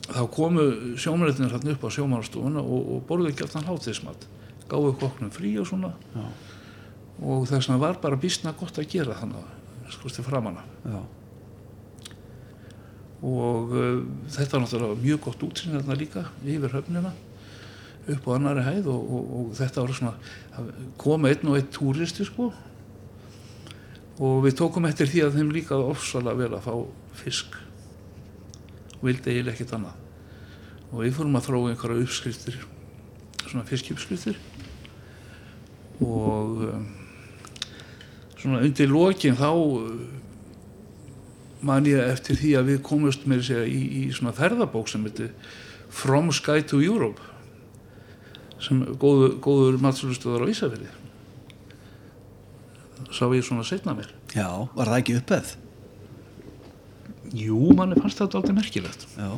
Speaker 2: þá komu sjómariðnir hérna upp á sjómarastofuna og, og borðu ekki alltaf hátíðismat gáðu kokknum frí og svona.
Speaker 1: Já.
Speaker 2: og þess vegna var bara býstna gott að gera þannig sko til framanna
Speaker 1: já,
Speaker 2: og uh, þetta var náttúrulega mjög gott útsýn þarna líka yfir höfnina upp á annari hæð og, og, og þetta var svona það kom einn og einn túristi sko. Og við tókum eftir því að þeim líka ofsalega vel að fá fisk vildi eiginlega ekkert annað. Og við fórum að þróa einhverja uppskriftir svona fiskjuppskriftir og um, svona undir lokin þá uh, man ég eftir því að við komumst með segja í, í svona ferðabók sem heitir From Sky to Europe sem góður, góður matsölustöðar á Ísafirði. Sá ég svona setna mér.
Speaker 1: Já, var það ekki uppeð
Speaker 2: Jú, manni fannst þetta alltaf merkilegt.
Speaker 1: Já,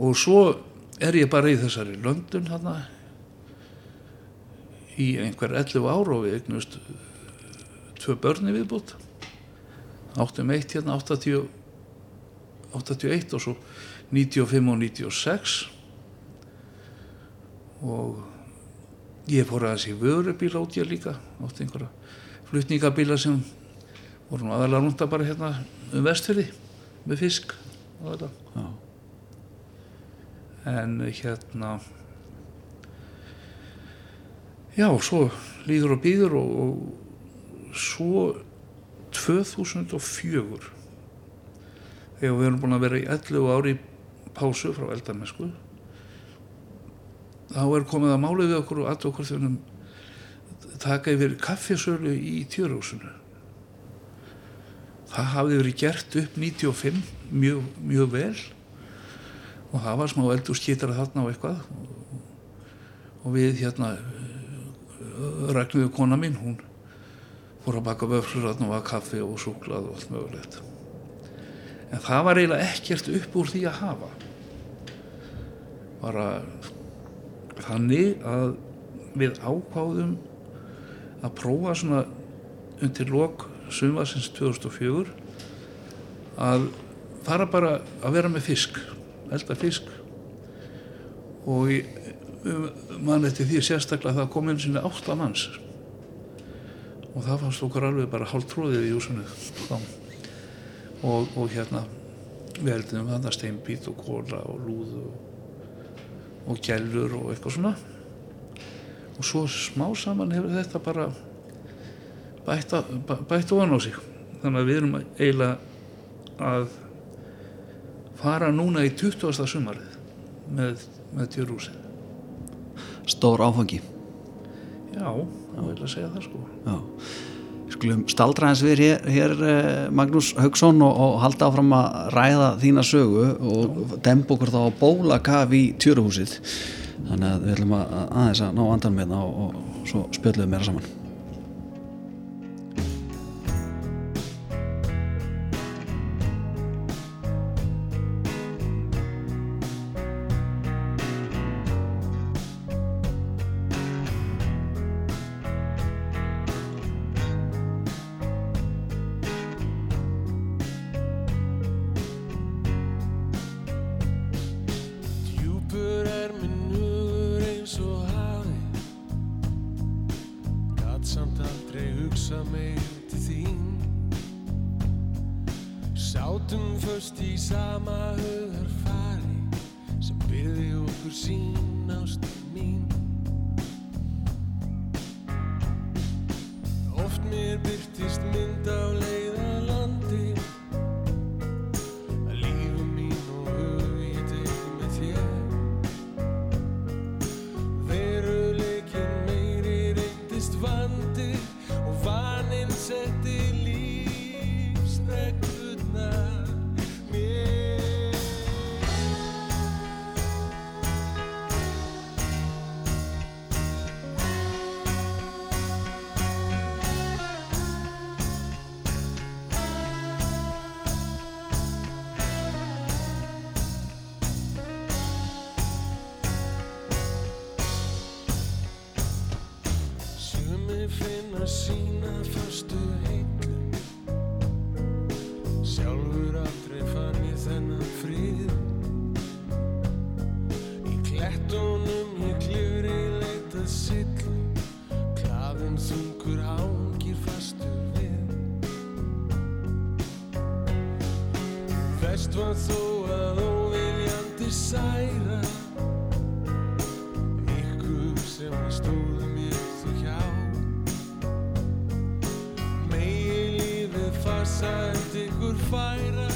Speaker 2: og svo er ég bara í þessari löndun hana í einhver 11 ár og við eignust uh, tvö börni viðbútt áttum eitt hérna 80, 81 og svo 95 og 96 og ég fór aðeins í vörubíla út ég líka átti einhverja flutningabíla sem voru nú aðalega rúnda bara hérna um vestfyrði með fisk en hérna já, svo líður og býður og, og svo 2004 þegar við erum búin að vera í 11 ári pásu frá eldamennsku þá er komið að málið við okkur og allt okkur þegar við taka yfir kaffisölu í tjörhúsinu það hafði verið gert upp 95 mjög, mjög vel. Og það var smá eldur skýtara þarna og eitthvað. Og, við hérna Ragnhildur kona mín hún fór að baka vöflur þarna og var kaffi og súklað og allt mögulegt. En það var eiginlega ekkert upp úr því að hafa. Bara þannig að við ákváðum að prófa svona undir lok sumarsins 2004 að fara bara að vera með fisk elda fisk. Og mann eftir því sérstaklega að það kom einu sinni átta manns. Og það fannst okkur alveg bara hálf tróðið í þá. og, og hérna við heldum þannig steinbít og kóla og lúðu og, og gælur og eitthvað svona. Og svo smá saman hefur þetta bara bætt, að, bæ- bætt ofan á sig. Þannig að við erum eiginlega að fara núna í 20. sumarið með, með tjörúsið
Speaker 4: stór áfangi.
Speaker 2: Já, það vil að segja það sko.
Speaker 4: Já. Skulum staldra eins við hér, hér eh, Magnús Haugsson og, og halda áfram að ræða þína sögu og demba okkur þá á bólakaf í tjöruhúsið þannig að við ætlum að að aðeins að ná andan með það og, og svo spjöllum við meira saman
Speaker 5: lífið farsælt ykkur færa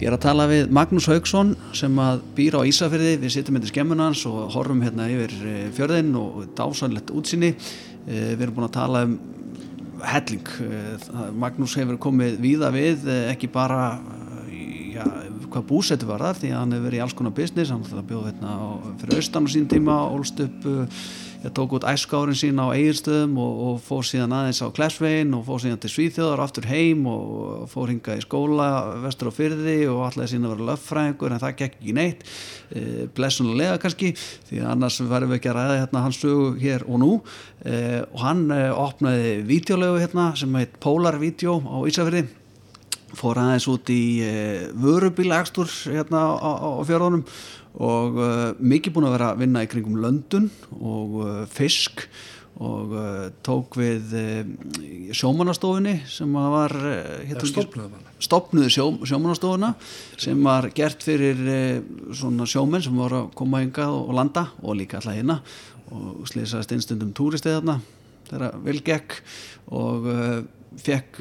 Speaker 5: Ég
Speaker 4: er
Speaker 1: að tala við Magnús Haugsson sem að býra á Ísafirði, við sittum með skemmunans og horfum hérna yfir eh, fjörðinn og dásanlegt útsinni. Eh, Við erum búin að tala um helling. Eh, það- Magnús hefur komið víða við, ekki bara já, hvað búsetu var þar því að hann hefur verið í alls konar business, hann bjóða hérna fyrir austan á sín tíma, ólst upp ég tók út æskárin sín á eigirstöðum og, og fór síðan aðeins á Klessvegin og fór síðan til Svíþjóðar aftur heim og fór hingað í skóla vestur á fyrði og allavega síðan að vera löffræðingur en það gekk ekki neitt. E, blessunulega kannski því annars verðum við ekki að ræða hérna hans sögu hér og nú. E, og hann e, opnaði vídeolegu hérna sem heit Polar Video á Ísafirði. Fór aðeins út í vörubílagstur hérna á, á, á fjörðunum og uh, mikið búin að vera að vinna í kringum löndun og uh, fisk og uh, tók við uh, sjómanastofunni sem var uh, stopnuðu sjó, sjómanastofuna sem var gert fyrir uh, svona sjómenn sem voru að koma hingað og landa og líka alltaf hérna og slýsaðist einstundum túristið þarna þegar vel gekk og fekk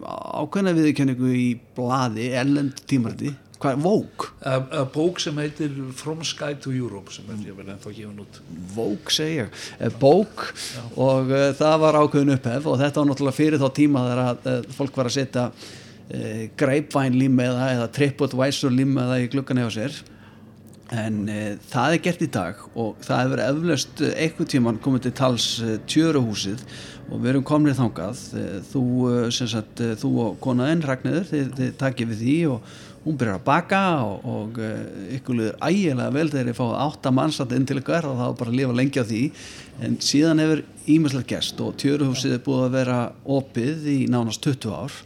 Speaker 1: ákveðna viðurkenningu í blaði, ellend tímariti hvað, Vogue,
Speaker 2: Að að bók sem heitir From Sky to Europe sem er ég vel ennþá gefin út.
Speaker 1: Vogue segi ég, eh, bók og uh, það var ákveðin upphef og þetta var náttúrulega fyrir þá tíma þegar að uh, fólk var að setja uh, greipvæn límeða eða TripAdvisor límeða í gluggan hjá sér. En það er gert í dag og það hefur eflaust einhvern tíman komið til tals uh, tjöruhúsið og við erum komnið þangað. Þú, sagt, þú og konaðinn Ragnæður, þið, þið takið við því og hún byrjar að baka og, og uh, ykkur liður ægilega vel þegar ég fáið átta mannsat inn til ykkar og það var bara að lifa lengi á því. En síðan hefur ímjömslega gest og tjöruhúsið er búið að vera opið í nánast 20 ár.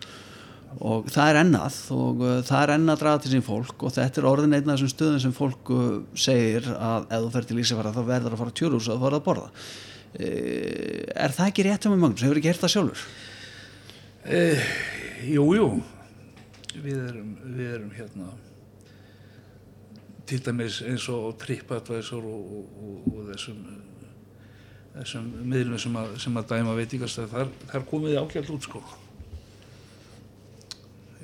Speaker 1: Og það er ennað og uh, það er ennað að draga til sín fólk og þetta er orðin einn af þessum stöðum sem fólk uh, segir að ef þú fer til Ísafara þá verður að fara á tjörús og þú farið að borða. Er það ekki rétt hjá mig Magnús, hefur ekki hert það sjálfur?
Speaker 2: Jú, jú við erum, við erum hérna til dæmis eins og TripAdvisor og, og, og, þessum þessum miðlum sem að, sem að dæma veitingast þar, þar komið ágælt út sko.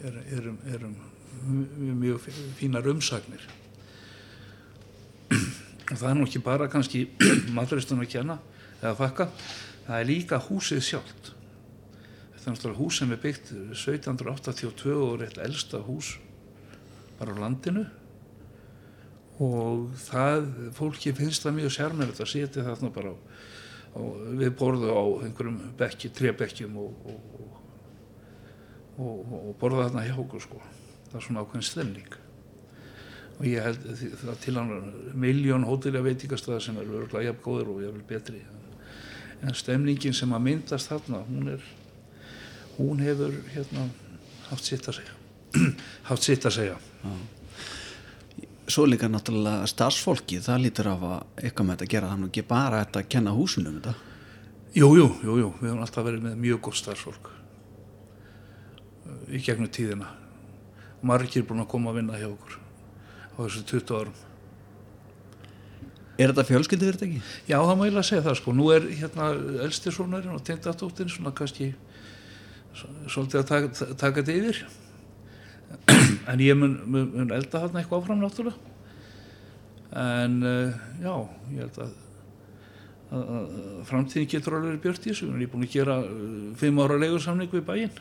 Speaker 2: Er, erum, erum mjög, fínar umsagnir. Og það er nú ekki bara kannski maturistun að kenna eða þakka, það er líka húsið sjálft þetta er náttúrulega hús sem er byggt 1782 og er eitt elsta hús bara á landinu. Og það, fólki finnst það mjög sérmennilegt að setja þarna bara á, á, við borðu á einhverjum bekki, trebekkjum og, og, og, og, og borða þarna hjá okkur sko. Það er svona ákveðin stemning. Og ég held það til hann miljón hótelja veitingastæða sem er örgulega jafn góður og jafnvel betri. En stemningin sem að myndast þarna hún er hún hefur hérna haft sitt að segja. Haft sitt að segja.
Speaker 1: Svo líka náttúrulega starfsfólki það lítur af að eitthvað með þetta gera. Er nú ekki bara þetta að kenna húsinu um þetta.
Speaker 2: Jú, jú, jú, við höfum alltaf verið með mjög góð starfsfólk uh, í gegnum tíðina. Margir er búin að koma að vinna hjá okkur á þessu 20 árum.
Speaker 1: Er þetta fjölskyldi verið ekki?
Speaker 2: Já, það má ég að segja það sko, nú er hérna elsti sonarinn og tengdadóttin svona kannski svolítið að taka, taka þetta yfir. En ég mun, mun, elda þarna eitthvað áfram náttúrulega. En uh, já, ég held að að, að framtíðin getur alveg björt í þessu, ég er búin að gera uh, fimm ára leigursamning við bæinn.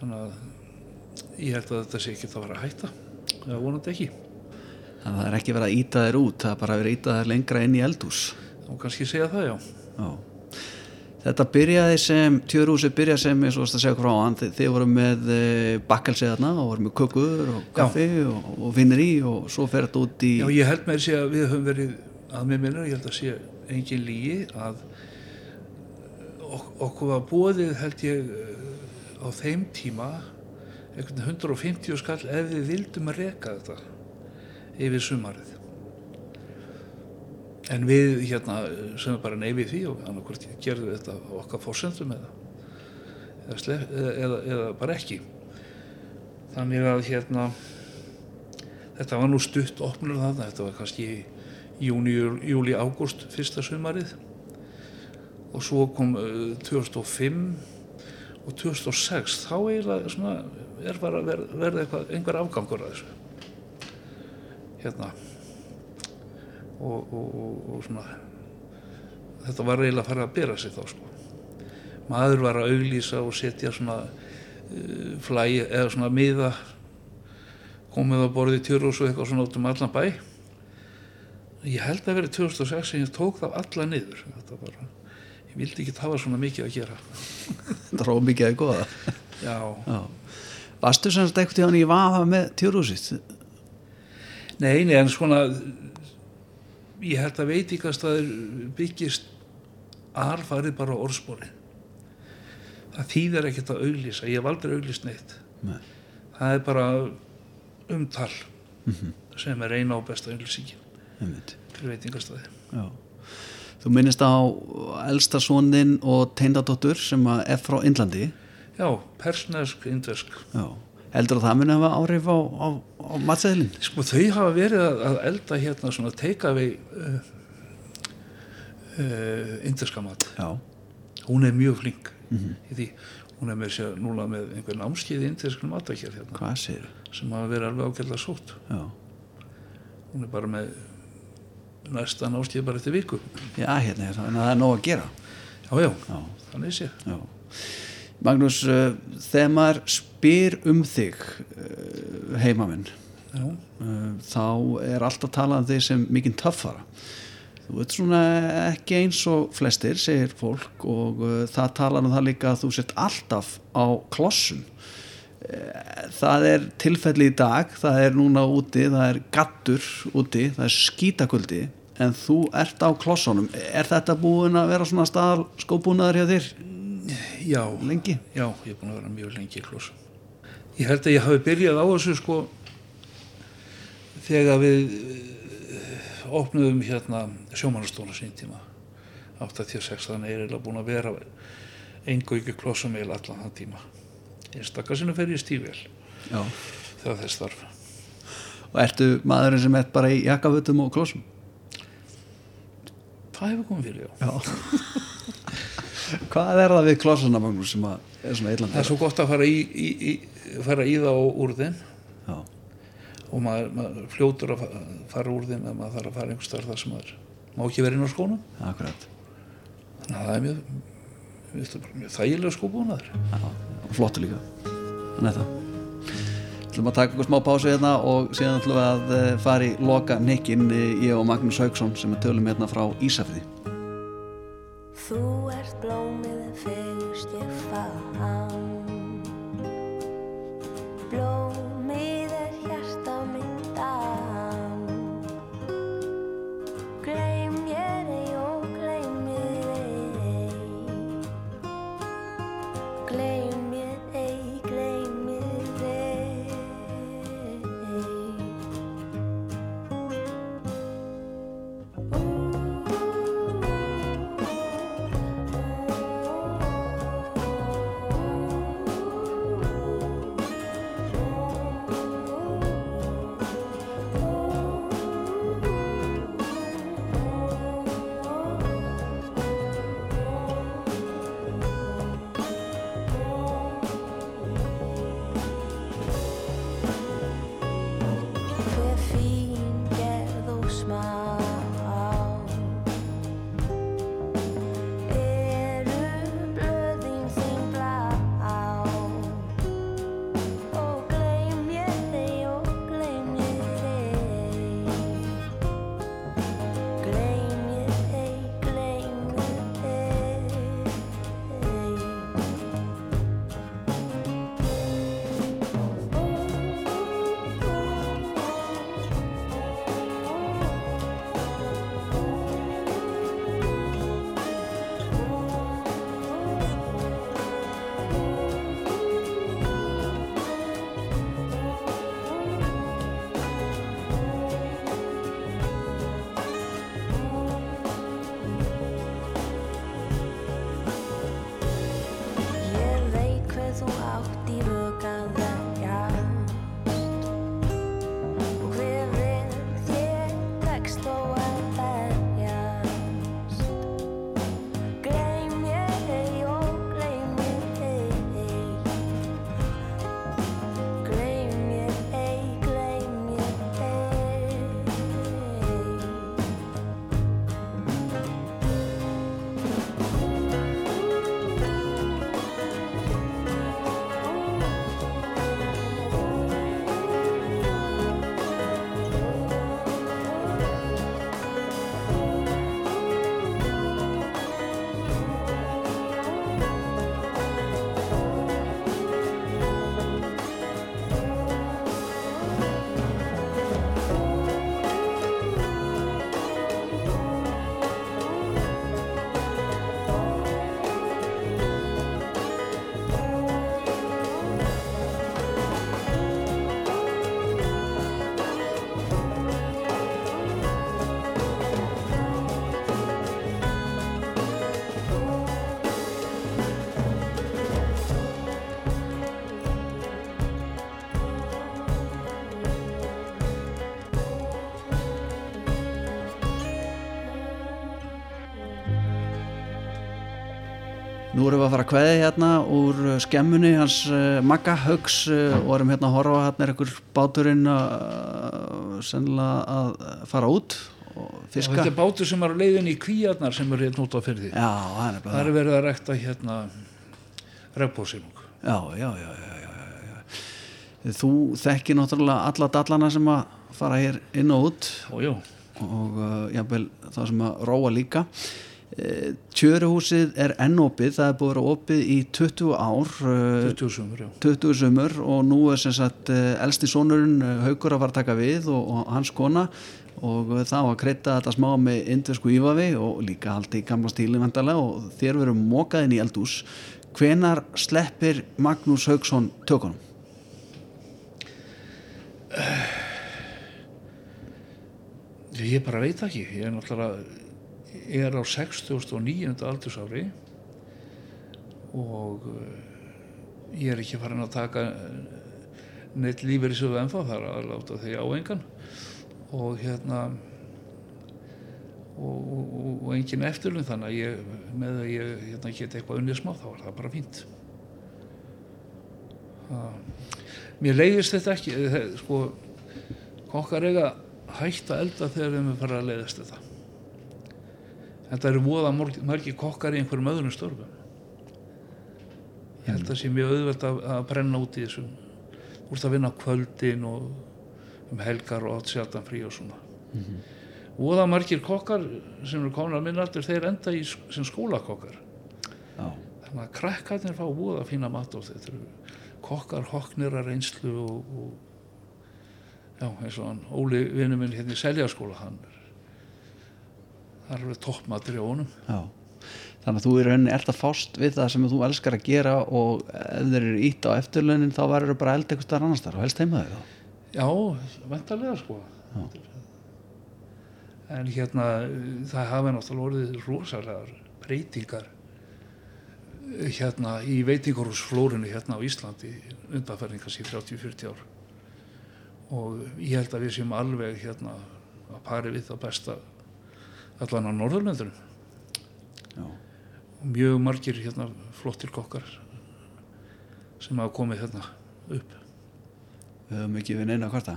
Speaker 2: Þannig að ég held að þetta sé ekki að fara að hætta. Eða vonandi ekki,
Speaker 1: það er ekki verið að íta þér út það er bara verið að íta þér lengra inn í eldhús.
Speaker 2: Þá kannski segja það já.
Speaker 1: Já. Þetta byrjaði sem, tjörúsi byrjaði sem, eins og varst að segja frá hann, þið, þið voru með e, bakkelsiðarna og voru með kökur og kaffi og, og vinnir í og svo fer þetta út í,
Speaker 2: Já, ég held með þessi að við höfum verið að mér minnur, ég held að sé engin lígi að ok okkur var bóðið held ég eh, á þeim tíma einhvern 150 skall ef við vildum að reka þetta yfir sumarið en við hérna sem bara nei við því og annarkvort gerðum við þetta á okkar fórsendum eða, eða, slef, eða, eða, bara ekki. Þannig að hérna þetta var nú stutt opnur þarna þetta var kannski júni, júli, ágúst fyrsta sumarið. Og svo kom uh, 2005 og 2006 þá eiginlega svona er bara að ver- verða eitthvað, einhver afgangur að þessu. Hérna og, og, og, og svona þetta var eiginlega að fara að bera sig þá sko. Maður var að auglýsa og setja svona uh, flæ eða svona miða komið á borðið tjörus og eitthvað svona út um allan bæ. Ég held að verið 2006 sem ég tók það alla niður. Þetta bara, ég vildi ekki hafa svona mikið að gera.
Speaker 1: Þetta er ómikið að góða
Speaker 2: já,
Speaker 1: Já. Varstu sem sagt eitthvað tíðan í vafa með tjúrúsitt?
Speaker 2: nei, nei, en svona ég held að veitingastæður byggist arfarið bara á orðspori það þýðir ekkert að auglýsa ég hef aldrei auglýst neitt.
Speaker 1: Nei.
Speaker 2: það er bara umtal sem er eina og besta auglýsingin fyrir veitingastæði
Speaker 1: Já. Þú minnist á elsta sonin og teindadóttur sem er frá Indlandi.
Speaker 2: Já, persnesk, indvesk
Speaker 1: Já. Heldur að það muni hafa áhrif á, á, á matseðlinn?
Speaker 2: sko þau hafa verið að, að elda hérna svona take-away uh, uh, indveska mat
Speaker 1: Já.
Speaker 2: hún er mjög flink í því hún er með sér núna með einhver námskeið í indveskan matakjær hérna sem hafa verið alveg ágæðlega sótt
Speaker 1: Já.
Speaker 2: hún er bara með næsta námskeið bara eftir viku
Speaker 1: Já, hérna er það, en það er nóg að gera.
Speaker 2: já, já,
Speaker 1: Já.
Speaker 2: þannig sé.
Speaker 1: Magnús, uh, þegar maður spyr um þig, uh, heimaminn,
Speaker 2: já,
Speaker 1: uh, þá er alltaf talað um þig sem mikinn töffara. Þú ert svona ekki eins og flestir, segir fólk og uh, það talar um það líka að þú sért alltaf á klossum. Eh, Það er tilfelli í dag, það er núna úti, það er gattur úti, það er skítakuldi, en þú ert á klossunum. Er þetta búin að vera svona staðal skóbúnaður hjá þér
Speaker 2: já,
Speaker 1: lengi?
Speaker 2: já, ég er búin að vera mjög lengi í klossum ég held að ég hafi byrjað á þessu sko þegar við eh, opnuðum hérna sjómanastóla sín tíma 86 þannig er eiginlega búin að vera engu ekki klossum eða allan þann tíma einstakar sinni fer ég stífvel
Speaker 1: Já.
Speaker 2: þegar þess þarf
Speaker 1: Og ertu maðurinn sem er bara í jakkafötum og klossum?
Speaker 2: það hefur komið fyrir, já
Speaker 1: Já. Hvað er það við klossuna, Magnús, sem er svona
Speaker 2: það
Speaker 1: eitthvað?
Speaker 2: er svo gott að fara í, í, í, fara í það og úr þeim
Speaker 1: Já.
Speaker 2: og maður, maður fljótur að fa- fara úr þeim ef maður þarf að fara einhver starf þar sem maður má ekki vera inn á skónum
Speaker 1: Akkurat.
Speaker 2: þannig að það er mjög, mjög, mjög þægilega skóbúnaður
Speaker 1: flottu líka. Það. Þú ætlum að taka okkur smá pásu hérna og síðan ætlum við að eh, fara í loka nikkin ég og Magnús Haugsson sem er tölum hérna frá Ísafriði.
Speaker 6: Þú ert blómið
Speaker 1: Nú erum við að fara að kveðja hérna úr uh, skemmunni hans uh, Magga Haugs uh, og erum hérna að horfa hérna er einhver báturinn uh, sennilega að fara út og
Speaker 2: Og
Speaker 1: fiska.
Speaker 2: þetta er bátur sem er leiðin í kvíarnar sem er hérna út á fyrði.
Speaker 1: Já, það er bara
Speaker 2: Það er verið að rekta hérna regnbóðsynung.
Speaker 1: Já, já, já, já, já, já, já. Þú þekkir náttúrulega alla dallana sem að fara hér inn og út
Speaker 2: Og já,
Speaker 1: og uh, jafnvel það sem að róa líka. Eh, Tjöruhúsið er enn opið, það er búið að vera opið í 20 ár, uh,
Speaker 2: 20 sumur, já.
Speaker 1: 20 sumur og nú er sem sagt uh, elsti sonurinn uh, Haukur að fara að taka við og, og hans kona og uh, það var að kreita þetta smá með indversku ífavi og líka haldi í gamla stíli vendalega og þér verum mókaðin í eldús. Hvenar sleppir Magnús Haugsson tökunum?
Speaker 2: Ég bara veit ekki, ég er náttúrulega, er á 69. aldursári og eh, ég er ekki farin að taka neitt lífur í sögðu ennþá, það er að láta þau á engan og hérna og, og, og, engin eftirlun þannig að ég, með að ég hérna, geti eitthvað unnið smá þá er það bara fínt. Það, mér leiðist þetta ekki, eh, sko, kokkar eiga hægt að elda þegar þeim er farið að leiðast þetta. Þetta eru voða margir kokkar í einhverjum öðrum störfum. Ég held að það sé mjög auðvelt að, að brenna út í þessum. Þú ert að vinna á kvöldin og um helgar og átt sjaldan frí og svona. Voða margir kokkar sem eru komin að minna aldur, þeir enda í sem skólakokkar.
Speaker 1: Já,
Speaker 2: Þannig að krakkarnir fá voða fína mat og þetta kokkar, hokknir að reynslu og, og já, eins og hann Óli vinnu minn hérna í Seljaskóla hann er það er alveg toppmatur í honum
Speaker 1: já. Þannig að þú í rauninni ert að fást við það sem þú elskar að gera og ef þeir eru ítt á eftirlaunin þá verður þú bara að elda eitthvað starf annars þar og helst heima þig þá.
Speaker 2: já, vendarlega sko en hérna það hafa náttúrulega orðið rosalegar breytingar hérna í veitingurhúsflórinu hérna á Íslandi undanferðingast í 30-40 ár og ég held að við séum alveg hérna að pari við það besta allan á Norðurlöndunum mjög margir hérna flottir kokkar sem hafa komið hérna upp
Speaker 1: Við höfum ekki við neina að kvarta.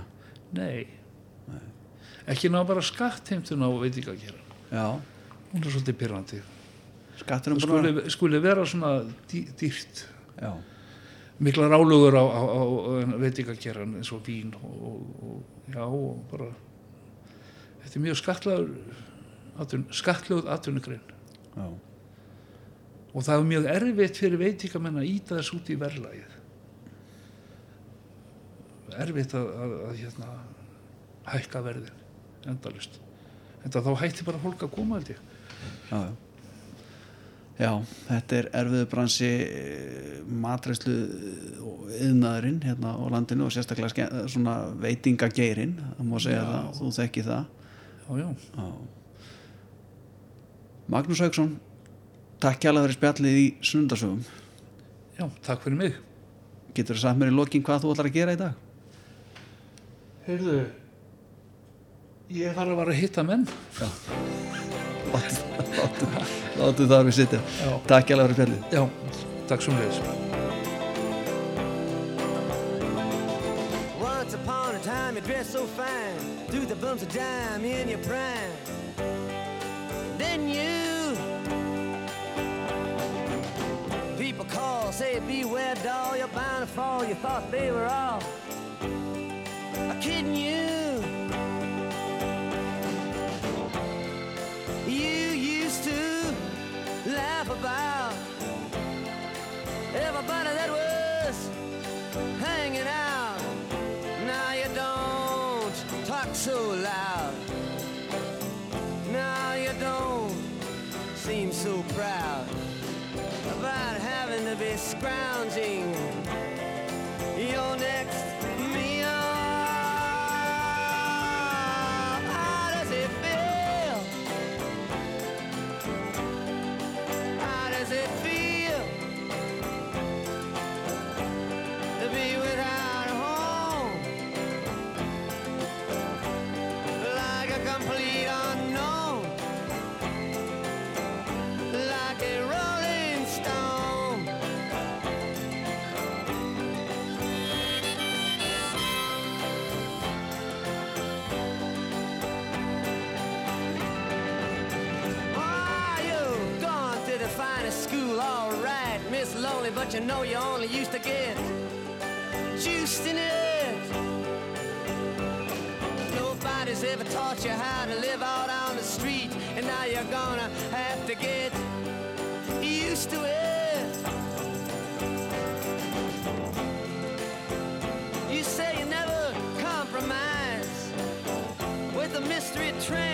Speaker 2: Nei. Ekki ná bara skattheimtun á veitingageran.
Speaker 1: Já,
Speaker 2: Hún er svolítið pyrrandi. skuli, skuli vera svona dý, dýrt.
Speaker 1: Já,
Speaker 2: Miklar álugur á, á, á veitingageran eins og vín og, og, og já og bara þetta er mjög skatlaður atun, skatlaður atvinnugrein
Speaker 1: já,
Speaker 2: og það er mjög erfitt fyrir veitingamenn að íta þess út í verðlægið erfitt að, að, að hérna, hækka verðin endalist en þá hætti bara fólk að koma held ég
Speaker 1: já, já. Já, þetta er erfiðu bransi matræslu yðnaðurinn hérna á landinu og sérstaklega veitingageirin, það má segja
Speaker 2: Já.
Speaker 1: það, þú þekki það.
Speaker 2: já, já,
Speaker 1: Já. Magnús Hauksson, takk hjá fyrir spjallið í sunnundasögum.
Speaker 2: já, takk fyrir mig
Speaker 1: Getur þú sagt mér í lokin hvað þú ætlar að gera í dag?
Speaker 2: heyrðu ég þarf að vara að hitta menn
Speaker 1: Láttu það við sitja.
Speaker 2: Já.
Speaker 1: Takk hjá fyrir spjallið.
Speaker 2: já, takk svo leiðis
Speaker 7: Once upon a time you dressed so fine Threw the bumps of dime in your prime Call, say beware doll You're bound to fall, you thought they were all Kidding you You used to laugh about Everybody that was hanging out. Now you don't talk so loud. Now you don't seem so proud be scrounging lonely, but you know you only used to get juiced in it. Nobody's ever taught you how to live out on the street, and now you're gonna have to get used to it. You say you never compromise with a mystery tramp,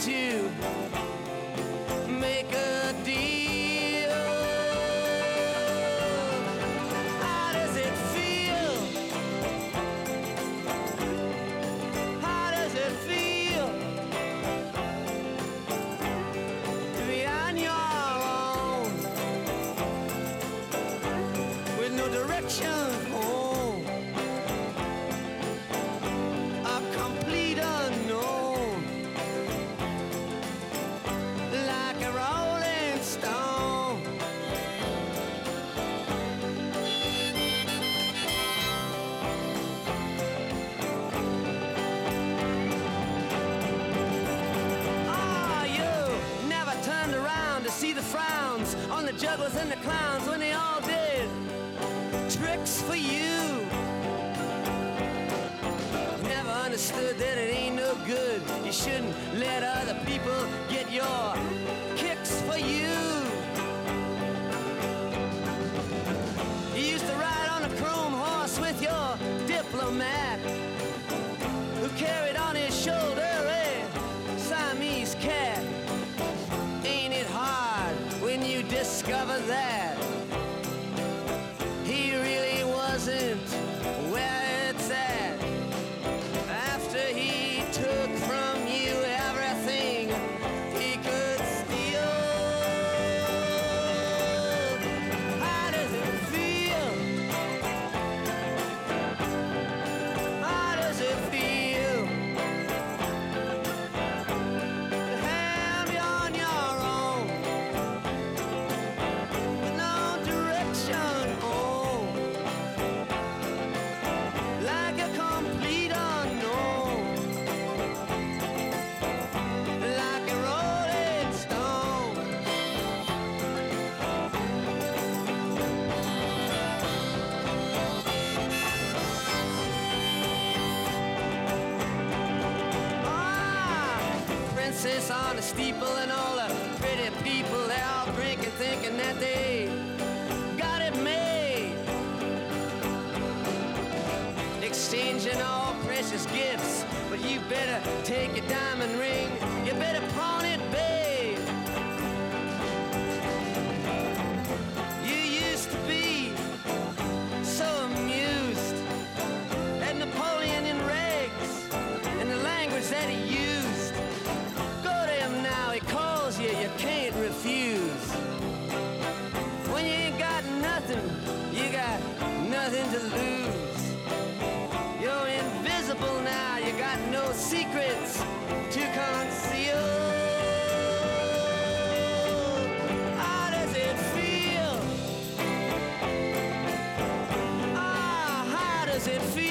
Speaker 7: to understood that it ain't no good. You shouldn't let other people get your kicks for you. You used to ride on a chrome horse with your diplomat who carried on his shoulder a Siamese cat. Ain't it hard when you discover that you better does it feel?